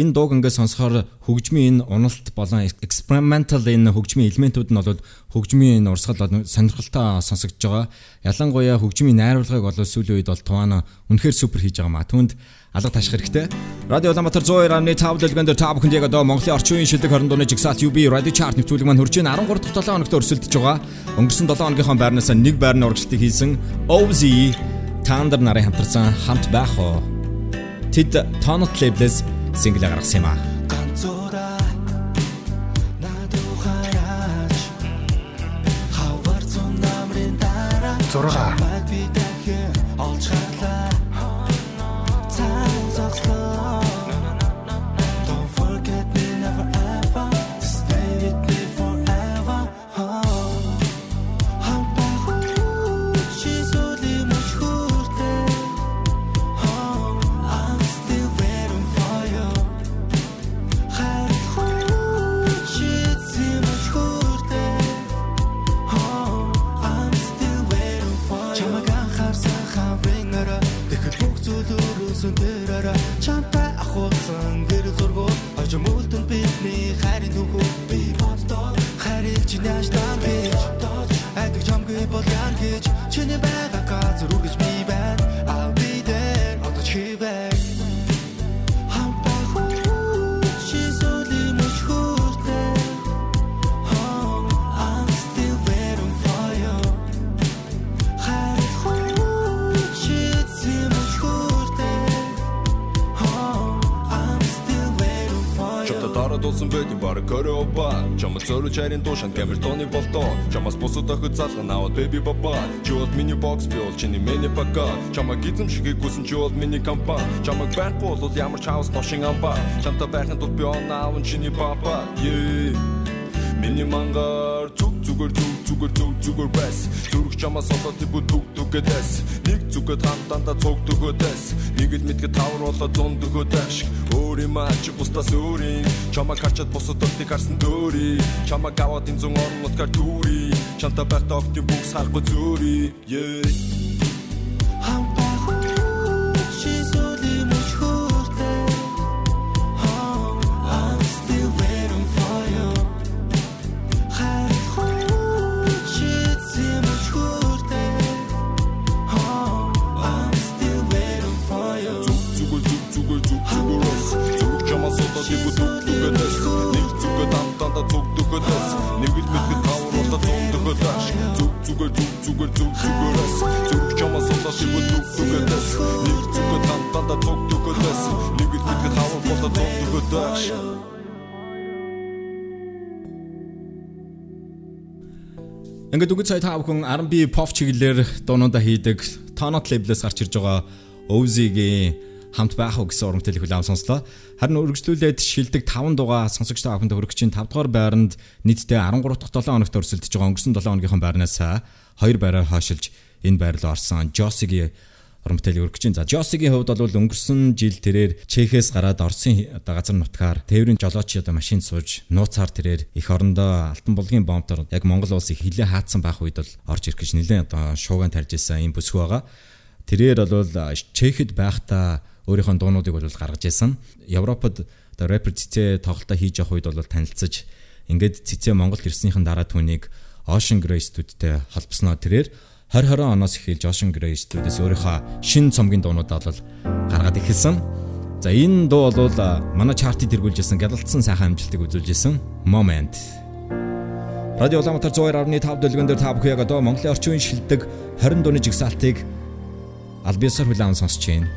энэ дууг ингээд сонсохоор хөгжмийн энэ уналт болон experimental энэ хөгжмийн элементүүд нь бол хөгжмийн энэ урсгал бол сонирхолтой сонсогдож байгаа. Ялангуяа хөгжмийн найруулгыг бол сүүлийн үед бол туван үнэхээр супер хийж байгаа маа. Түүнд алга ташх хэрэгтэй. Радио Улаанбаатар 102.5 дэлгэн дээр та бүхэнд яг одоо Монголын орчин үеийн шилдэг 20 дууны жигсаалт UB Radio Chart нэвтрүүлэг маань хурж ийн 13 дахь 7 хоногт өрсөлдөж байгаа. Өнгөрсөн 7 хоногийнхоо байрнаас нэг байрны урагшлыг хийсэн OZ Тандер нарын хамтарсан хамт байх уу. Тэд Tonot Label-с сингл гаргасан юм аа. ганцаараа хайрыг чи наштан гэж Айдаг чамгүй бол яан гэж Чиний байгаа дуусан байд баг. Корё ба чам цору чарын тушан гэмэр тоны болто чамас босо дахад залган аваад baby baba чи бол миний бокс би бол чиний миний пака. Чамаа гизм шигийг гүсэн чи бол миний компани чамаг байхгүй бол ямар ч хаус ношин амба чамтай байхын тулд би он аав чиний папа. Yeah Миний мангар зүгээр зүг зүгээр зүг зүгээр байс. Зүрх чамаас олоод ти бүдэг дүгэдэс нэг зүгэд хамтанда цуг дөгөөдэс нэгэл мэдгэ тавар болоо зун дөгөөдэш өөр юм ач бусдаас өөрийн чамаа качаад босодод ти гарсан дөөрий чамаа гаваад ин зун орнот гар түүри чамта байхдаа октын бүгс харахгүй зөөрий yeah Ингээд үгүй цай та бүхэн R&B pop чиглэлээр дуунуудаа хийдэг Tonot label-ээс гарч ирж байгаа Ozzy-гийн хамт байх уу гэсэн урамтай хүлээм сонслоо. Харин үргэлжлүүлээд шилдэг 5 дугаа сонсогч та бүхэнд хүргэж чинь 5 дугаар байранд нийтдээ 13 дахь 7 хоногт өрсөлдөж байгаа өнгөрсөн 7 хоногийнхоо байрнаас 2 байраар хойшилж энэ байр руу орсон Жосигийн урамтай өргөж чинь. За Жосигийн хувьд бол өнгөрсөн жил тэрээр Чехээс гараад Оросын одоо газар нутгаар тээврийн жолооч одоо машин сууж нууцаар тэрээр их орондоо алтан булгийн бомбтор яг Монгол улсыг хилээ хаацсан байх үед бол орж ирэх гэж нэлээд одоо шууган тарьж исэн юм бүсгүй байгаа. Тэрээр бол Чехэд байхдаа өөрийнхөө дуунуудыг бол гаргаж ирсэн. Европод одоо рэпер цэцээ тоглолтоо хийж явах үед бол танилцж ингээд цэцээ Монголд ирснийхэн дараа түүнийг Ocean Grey студидтэй холбосноо тэрээр 2020 оноос эхэлж Ocean Grey студиэс өөрийнхөө шин цомгийн дуунуудаа бол гаргаад эхэлсэн. За энэ дуу бол манай чартыг тэргүүлжсэн гялалтсан сайхан амжилтыг үзүүлжсэн Moment. Радио Улаанбаатар 102.5 дэлгэн дээр та бүхэн яг одоо Монголын орчин шилдэг 20 дууны жигсаалтыг албисаар хүлээн сонсч байна.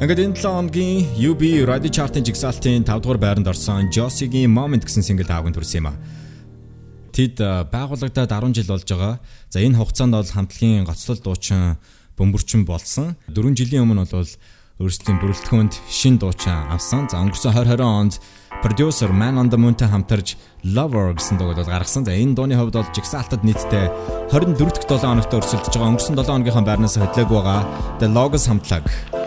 Ингээд энэ 7 хоногийн UB Radio Chart-ын жигсаалтын 5 дугаар байранд орсон Josie-гийн Moment гэсэн single тавганд хүрсэн юм а. Тэд байгуулагдаад 10 жил болж байгаа. За энэ хугацаанд бол хамтлагийн гоцлол дуучин бөмбөрчин болсон. 4 жилийн өмнө бол өөрсдийн бүрэлдэхүүнд шин дуучин авсан. За өнгөрсөн 2020 онд продюсер Man on the Moon-тэй хамтарч Lover гэсэн дууг бол гаргасан. За энэ дууны хувьд бол жигсаалтад нийтдээ 24 дахь 7 хоногт өрсөлдөж байгаа. Өнгөрсөн 7 хоногийнхаа байрнаас хөдлөөг байгаа. The Logos хамтлаг.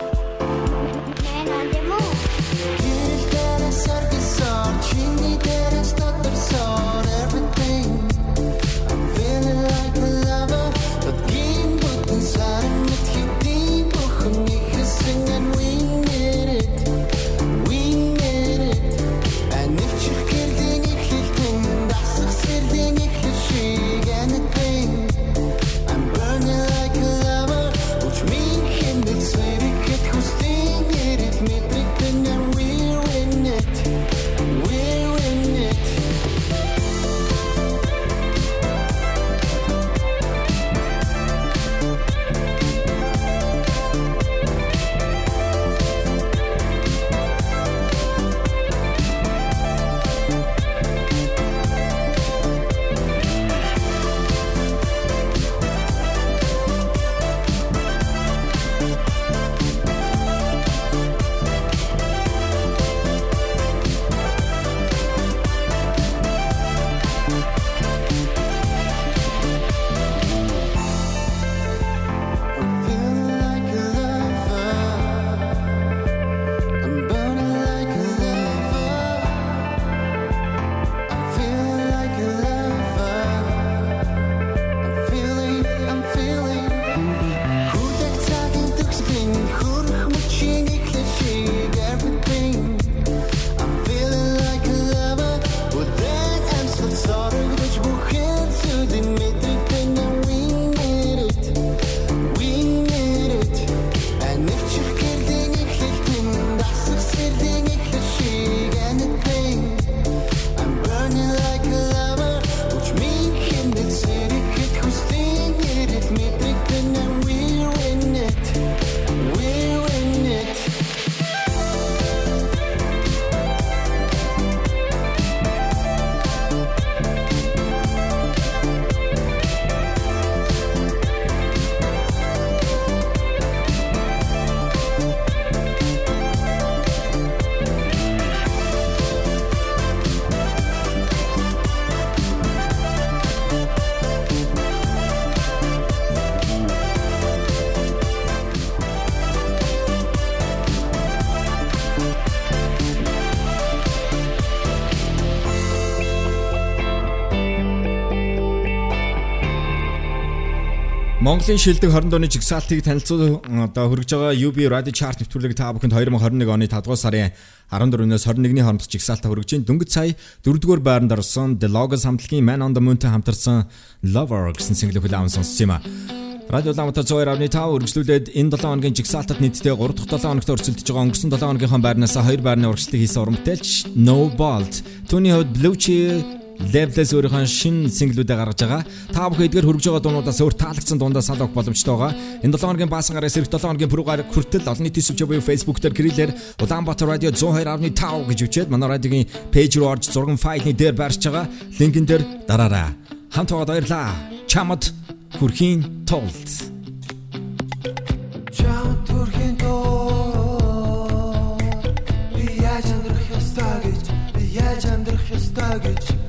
Монголын шилдэг 20 дууны жигсаалтыг танилцуул одоо хүргэж байгаа UB Radio Chart нэвтрүүлэг та бүхэнд 2021 оны 5 дугаар сарын 14-өөс 21-ний хооронд жигсаалтаа хүргэж байна. Дөнгөж сая 4-р байранд орсон The Logos хамтлагийн Man on the Moon-тэй хамтарсан Lover гэсэн single хүлээн сонссон юм а. Радио Ламтар 102.5 үргэлжлүүлээд энэ 7 хоногийн жигсаалтад нийтдээ 3 дахь 7 хоногт өрсөлдөж байгаа өнгөрсөн 7 хоногийнхаа байрнаас 2 байрны урагшлыг хийсэн уран бүтээлч No Bolt. Түүний хувьд Blue Cheer Level-с өөрийнхөө шинэ синглүүдээ гаргаж байгаа. Та бүхэн эдгээр хөргөж байгаа дуунуудаас өөр таалагдсан дундаа салах боломжтой байгаа. Энэ 7 хоногийн баасан гараас эх 7 хоногийн пүрэвгаар хүртэл олон нийтийн сүлжээ буюу Facebook дээр гэрэлэр Улаанбаатар радио 102.5 гэж үчээд манай радиогийн пэйж руу орж зургийн файлны дээр байрч байгаа. Линкэн дээр дараарай. Хамт байгаа баярлаа. Чамд хүрхийн тулд. Чамд хүрхийн тулд би яаж амьдрах ёстой гэж би яаж амьдрах ёстой гэж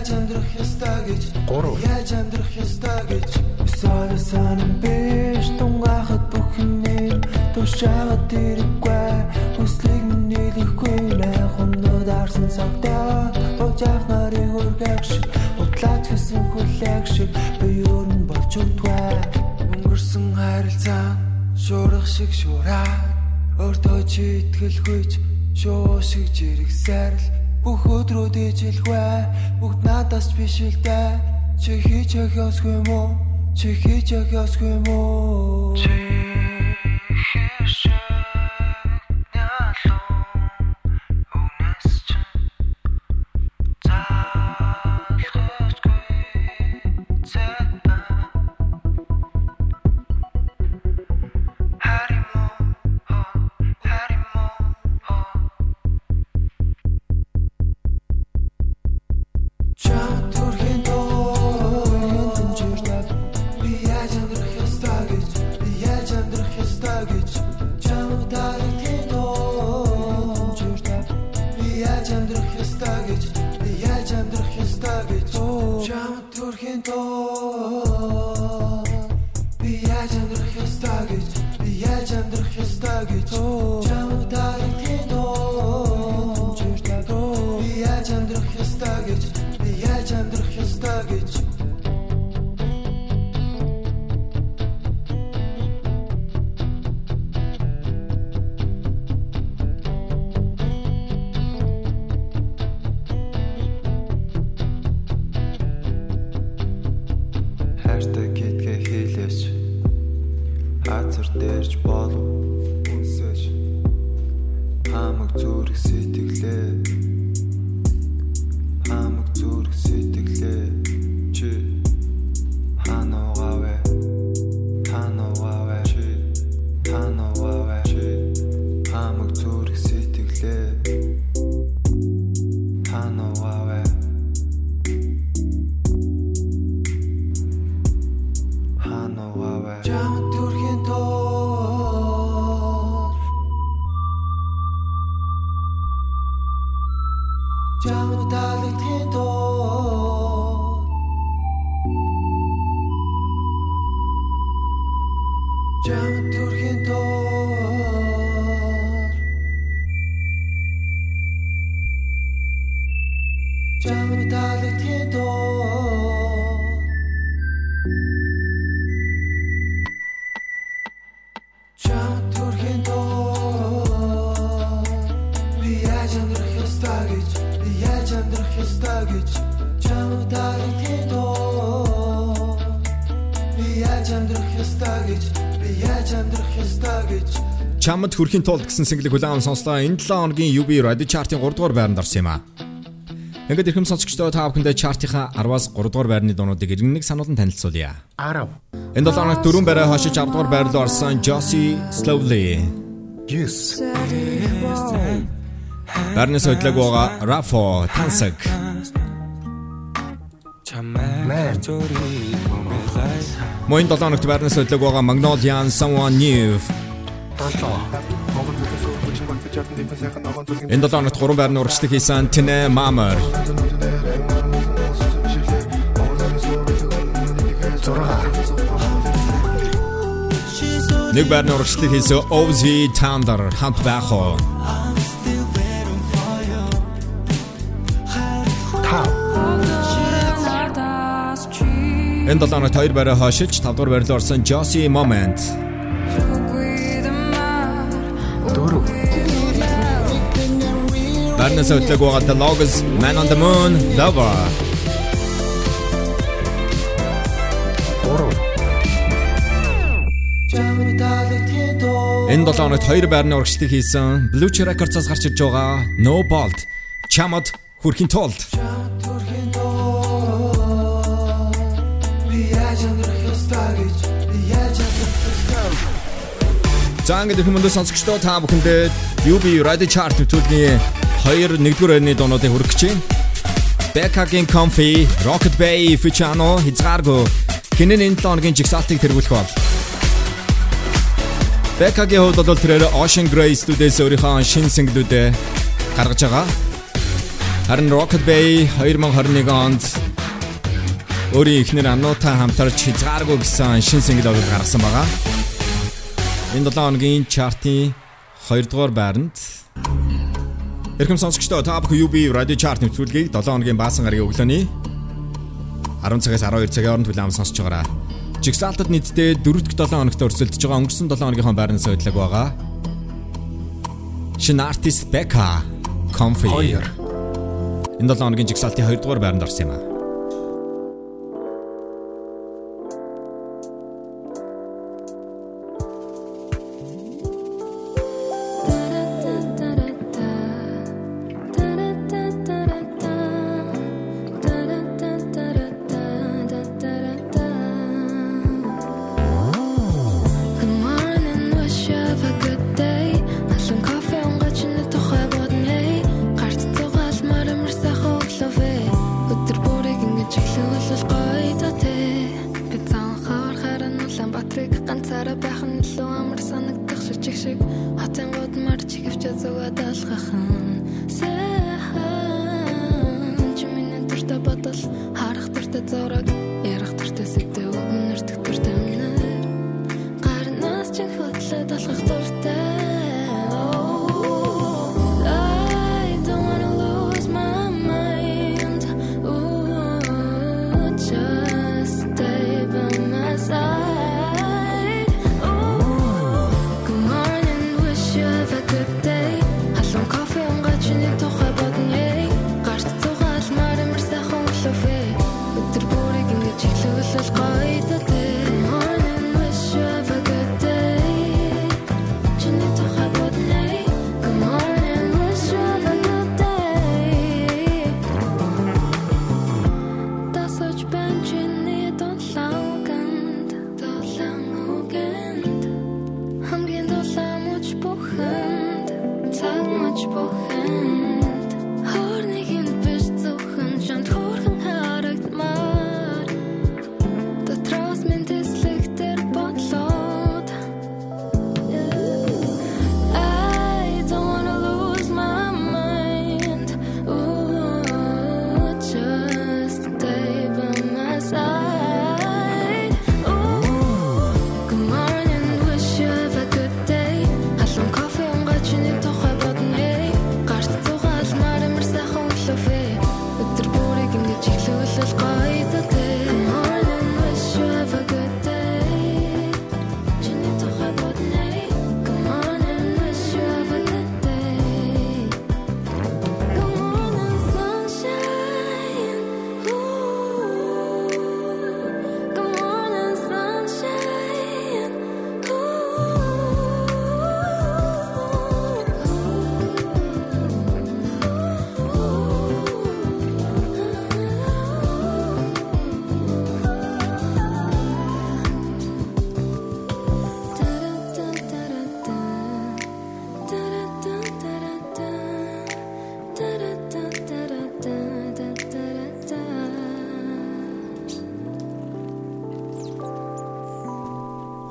яаж амьдрах ёстой гэж гэж сонсон биш тунгахад бүхэн нэм тушаад тэрэггүй хүслийг нийлэхгүй найхнууд арсан цагтаа очаах нарыг үргэх шиг утлаач гэсэн хүлээх шиг би өрн болж өгдгөө өнгөрсөн харилцаа шуурах шиг шуураа өөртөө чи итгэлгүйч Шоо шиг жиргсээр л бүх өдрөө дэжилгүй бүгд надаас биш л дээ чи хийж юм уу? Чи хийж юм уу? Чи Чамд хүрхийн тулд гэсэн single хүлээм сонслоо. Энэ 7 хоногийн UB Radio Chart-ын 3 дугаар байранд орсон юм а. Ингээд ихэм сонсогчдоо та бүхэндээ чартынхаа 10-аас 3 дугаар байрны дуунуудыг иргэн нэг сануулсан танилцуулъя. 10. Энэ 7 хоног дөрөв байраа хашиж 10 дугаар байр руу орсон Josie Slowly. Yes. Байрны содлог байгаа Rafo Tansag. Man. Моин 7 хоногт байрны содлог байгаа Magnolia Someone New. Энэ 7 хоногт 3 байрны урагшдаг хийсэн Tine Mamar. 6. Нэг байрны урагшдаг хийсэн Ozzy Thunder хамт байх уу? 5. Энэ 7 хоногт 2 байраа хашиж 5 дугаар байрлал орсон Josie Moment. Байрны содлог байгаа The Logs Man on the Moon Lover. 3. чам талдхэн тоо Энэ 7 хоногт 2 байрны урагшдаг хийсэн Blue Chew Records-аас гарч ирж байгаа No Bolt чамд хүрхийн амьдрах ёстой Заангад их мөндөд сонсогчдоо та бүхэндээ UB Radio Chart төлөвлөгийн 2 1-р байрны дуунуудыг хүргэж байна. Becca-гийн Comfy, Rocket Bay, Fuchano, Hizargo хинэн энэ 7 хоногийн жигсаалтыг тэргүүлэх бол. Becca-гийн хувьд бол тэрээр Ocean Grey студиэс өөрийнхөө шинэ single-үүдээ гаргаж байгаа. Харин Rocket Bay 2021 онд өөрийн эхнэр Анута хамтарч Hizargo гэсэн шинэ single-ийг гаргасан байгаа. Энэ 7 хоногийн чартын 2 дугаар байранд Эрхэм сонсогчдоо та бүхэн UB Radio Chart нэвтрүүлгийг 7 хоногийн баасан гарагийн өглөөний 10 цагаас 12 цагийн хооронд хүлээм сонсож байгаараа. Жигсаалтад нийтдээ 4-р 7 хоногт өрсөлдөж байгаа өнгөрсөн 7 хоногийнхоо байрны соёдлог байгаа. Шинэ артист Becca Comfy. Энэ 7 хоногийн жигсаалтын 2 дугаар байранд орсон юм аа.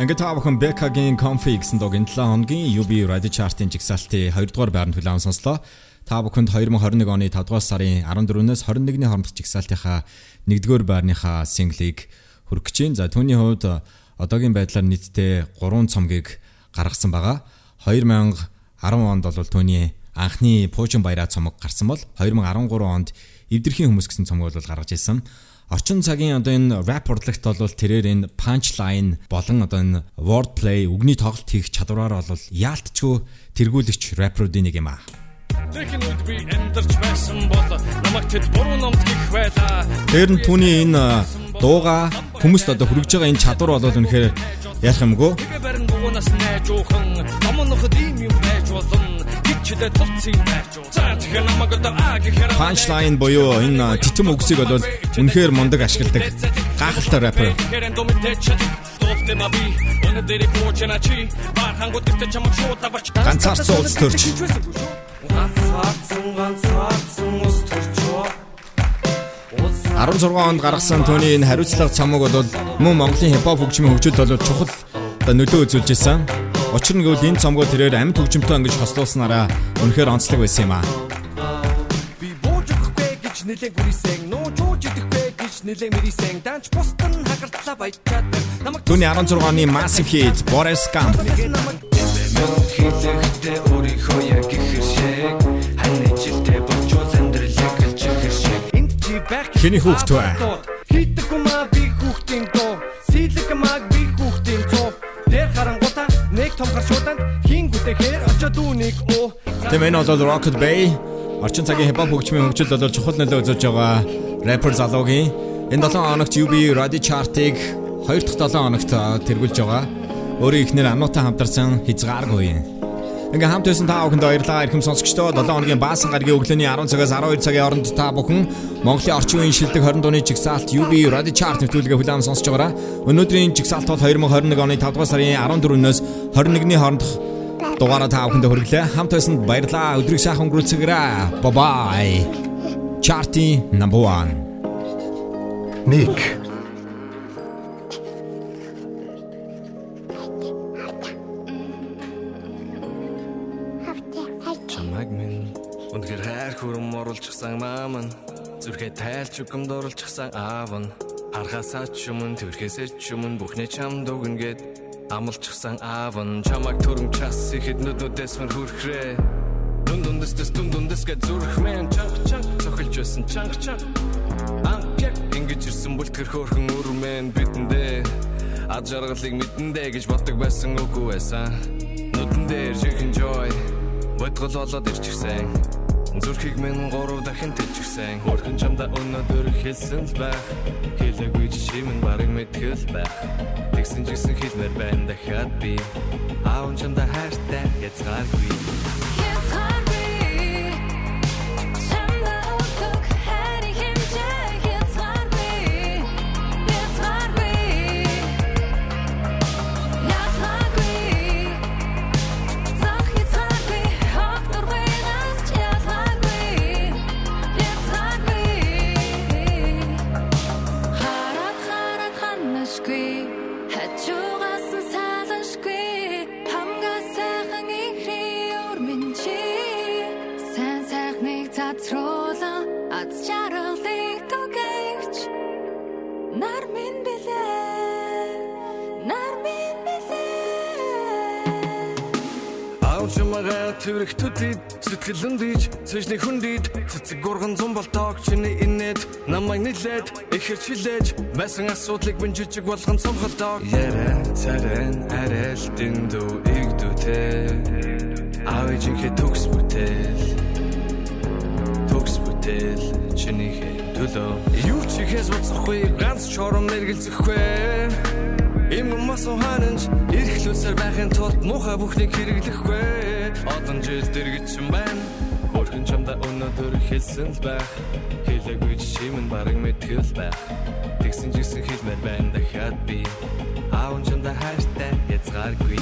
Ингээд та бүхэн Becca-гийн Comfy гэсэн дуугийн 7 хоногийн UB Radio Chart-ын жигсаалтын 2 дугаар байранд хүлээн сонслоо. Та бүхэнд 2021 оны 5 дугаар сарын 14-өөс 21-ний хооронд жигсаалтынхаа 1-р байрныхаа синглийг хүргэж чинь. За түүний хувьд одоогийн байдлаар нийтдээ 3 цомгийг гаргасан байгаа. 2010 онд бол түүний анхны Пуужин баяраа цомог гарсан бол 2013 онд эвдэрхийн хүмүүс гэсэн цомог бол гаргаж ирсэн. Орчин цагийн одоо энэ rap урлагт бол тэрээр энэ punchline болон одоо энэ wordplay үгний тоглолт хийх чадвараар бол яалтчгүй тэргүүлэгч рэперуудын нэг юм аа. Тэхэн үед би амьдарч байсан бол намайг тэд буруу номд гих байлаа. Тэр нь түүний энэ дууга хүмүүст одоо хүргэж байгаа энэ чадвар бол үнэхээр ярих юмгүй. Номноход ийм юм байж болно чидэ туцын байж уу. За тэгэхээр намайг одоо аа гэхээр punchline буюу энэ титэм үгсийг бол үнэхээр мундаг ашигладаг гахалтай рэпер. Ганцаарц уулз төрч. Ганцаарцсан ганцаарцсан ус төрчөө. 16 онд гаргасан түүний энэ хариуцлага цамаг бол мөн Монголын хипхоп хөгжмийн хөгжөлд бол чухал нөлөө үзүүлж исэн. Учир нь гэвэл энэ цомгоо тэрээр амьд хөгжимтэй ингэж хослуулснараа үнэхээр онцлог байсан юм аа. Би буужихгүй гэж нэлээд гүрийсэн, нуужууж идэхгүй гэж нэлээд мэрийсэн. Данч бусдан хагартлаа баячаад намайг Түүний 16 оны Massive Hit Boris Camp. Хэлэхдээ өөрийнхөө яг ихэр шиг хань жилдээ болчул амьдралыг гэлж ихэр шиг энд чи байх Хэний хүүхд вэ? Хийдэг юм аа би хүүхдийн доо Сэлэг маг би хүүхдийн цоо Дээр харангуйта нэг том гар шууданд хин гүтэхээр очоод үүнийг оо Тэм энэ бол Rocket Bay орчин цагийн хипхоп хөгжмийн хөгжил бол чухал нөлөө үзүүлж байгаа рэпер залуугийн энэ 7 хоногт UB Radio Chart-ыг 2 дахь 7 хоногт тэргүүлж байгаа. Өөрийн ихнэр амнуутай хамтарсан хязгааргүй юм. Ингээ хамт байсан та бүхэнд баярлалаа. Ирхэм сонсогчдоо 7 хоногийн баасан гарагийн өглөөний 10 цагаас 12 цагийн хооронд та бүхэн Монголын орчин үеийн шилдэг 20 дууны жигсаалт UB Radio Chart нэвтрүүлгээ хүлээн сонсож байгаараа. Өнөөдрийн жигсаалт бол 2021 оны 5 дугаар сарын 14-өөс 21-ний хооронд дугаараа та бүхэнд хүргэлээ. Хамт байсанд баярлалаа. Өдрийг сайхан өнгөрүүлцгээрэй. Bye bye. Charty number 1. Ник Хүрэм оруулчихсан маам нь Зүрхээ тайлж үгэмд оруулчихсан аав нь Архасаа ч юм тэрхээсээ ч юм бүхнээ чам дүгнгээд Амлчихсан аав нь чамайг төрөм час ихэд нүднүүдээс мөр хүрхрээ. Дүн дүндэс дүн дүндэс гэж зүрхмэн чанг чанг цохилж байсан чанг чанг Анхяг ингэж ирсэн бүлтгэр хөөрхөн өрмэн бидэндээ Ад жаргалыг мэдэндээ гэж боддог байсан үгүй байсан. Нүдэн дээр чихэн joy Бодгол болоод ирчихсэн Зүрхийг минь гурав дахин тэжгсэн Хөрхөн чамда өнөөдөр хэлсэн л байх. Хэлээгүй жишээ минь барыг мэдгэл байх. Тэгсэн ч гэсэн хэлмээр байна дахиад би. Аав чамда хайртай язгааргүй сэтгэлэн диж цэжний хүндид цэцэг гурган зам болтоог чиний инээд намайг нилээд ихэр чилээж байсан асуудлыг минь жижиг болгон цомголдог Ярэ царэн арэл дэндүү игдүтэй Аавжинхэ төгс бүтээл? Төгс бүтээл чиний төлөө? Юу ч ихээс боцохгүй ганц чором мэргэлзэхгүй Им мас ухаанч эрхлүүлсээр байхын тулд муухай бүхнийг хэрэглэхгүй Одон жил юм байна. Хөрхөн чамда өнөөдөр хэлсэн л байх. Хэлээгүй минь бараг мэдгэл байх. Тэгсэн жисэн хэлмээр байна дахиад би. Аав чамда хайртай язгааргүй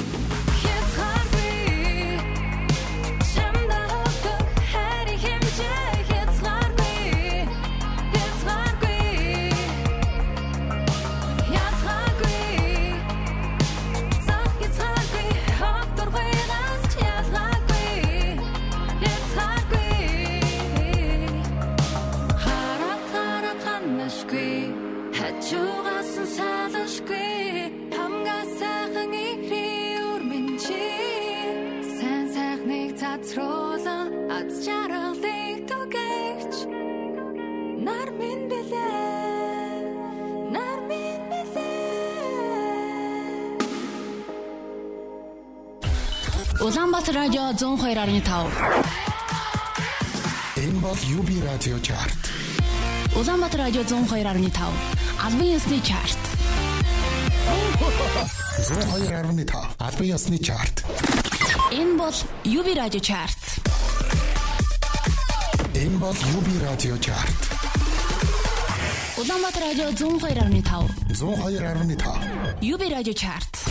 Улаанбаатар радио 102.5. Энэ бол UB радио чарт. Улаанбаатар радио 102.5. Албан ёсны чарт. 102.5 албан ёсны чарт. Энэ бол UB радио чарт. Энэ бол UB радио чарт. Улаанбаатар радио 102.5. 102.5 UB радио чарт.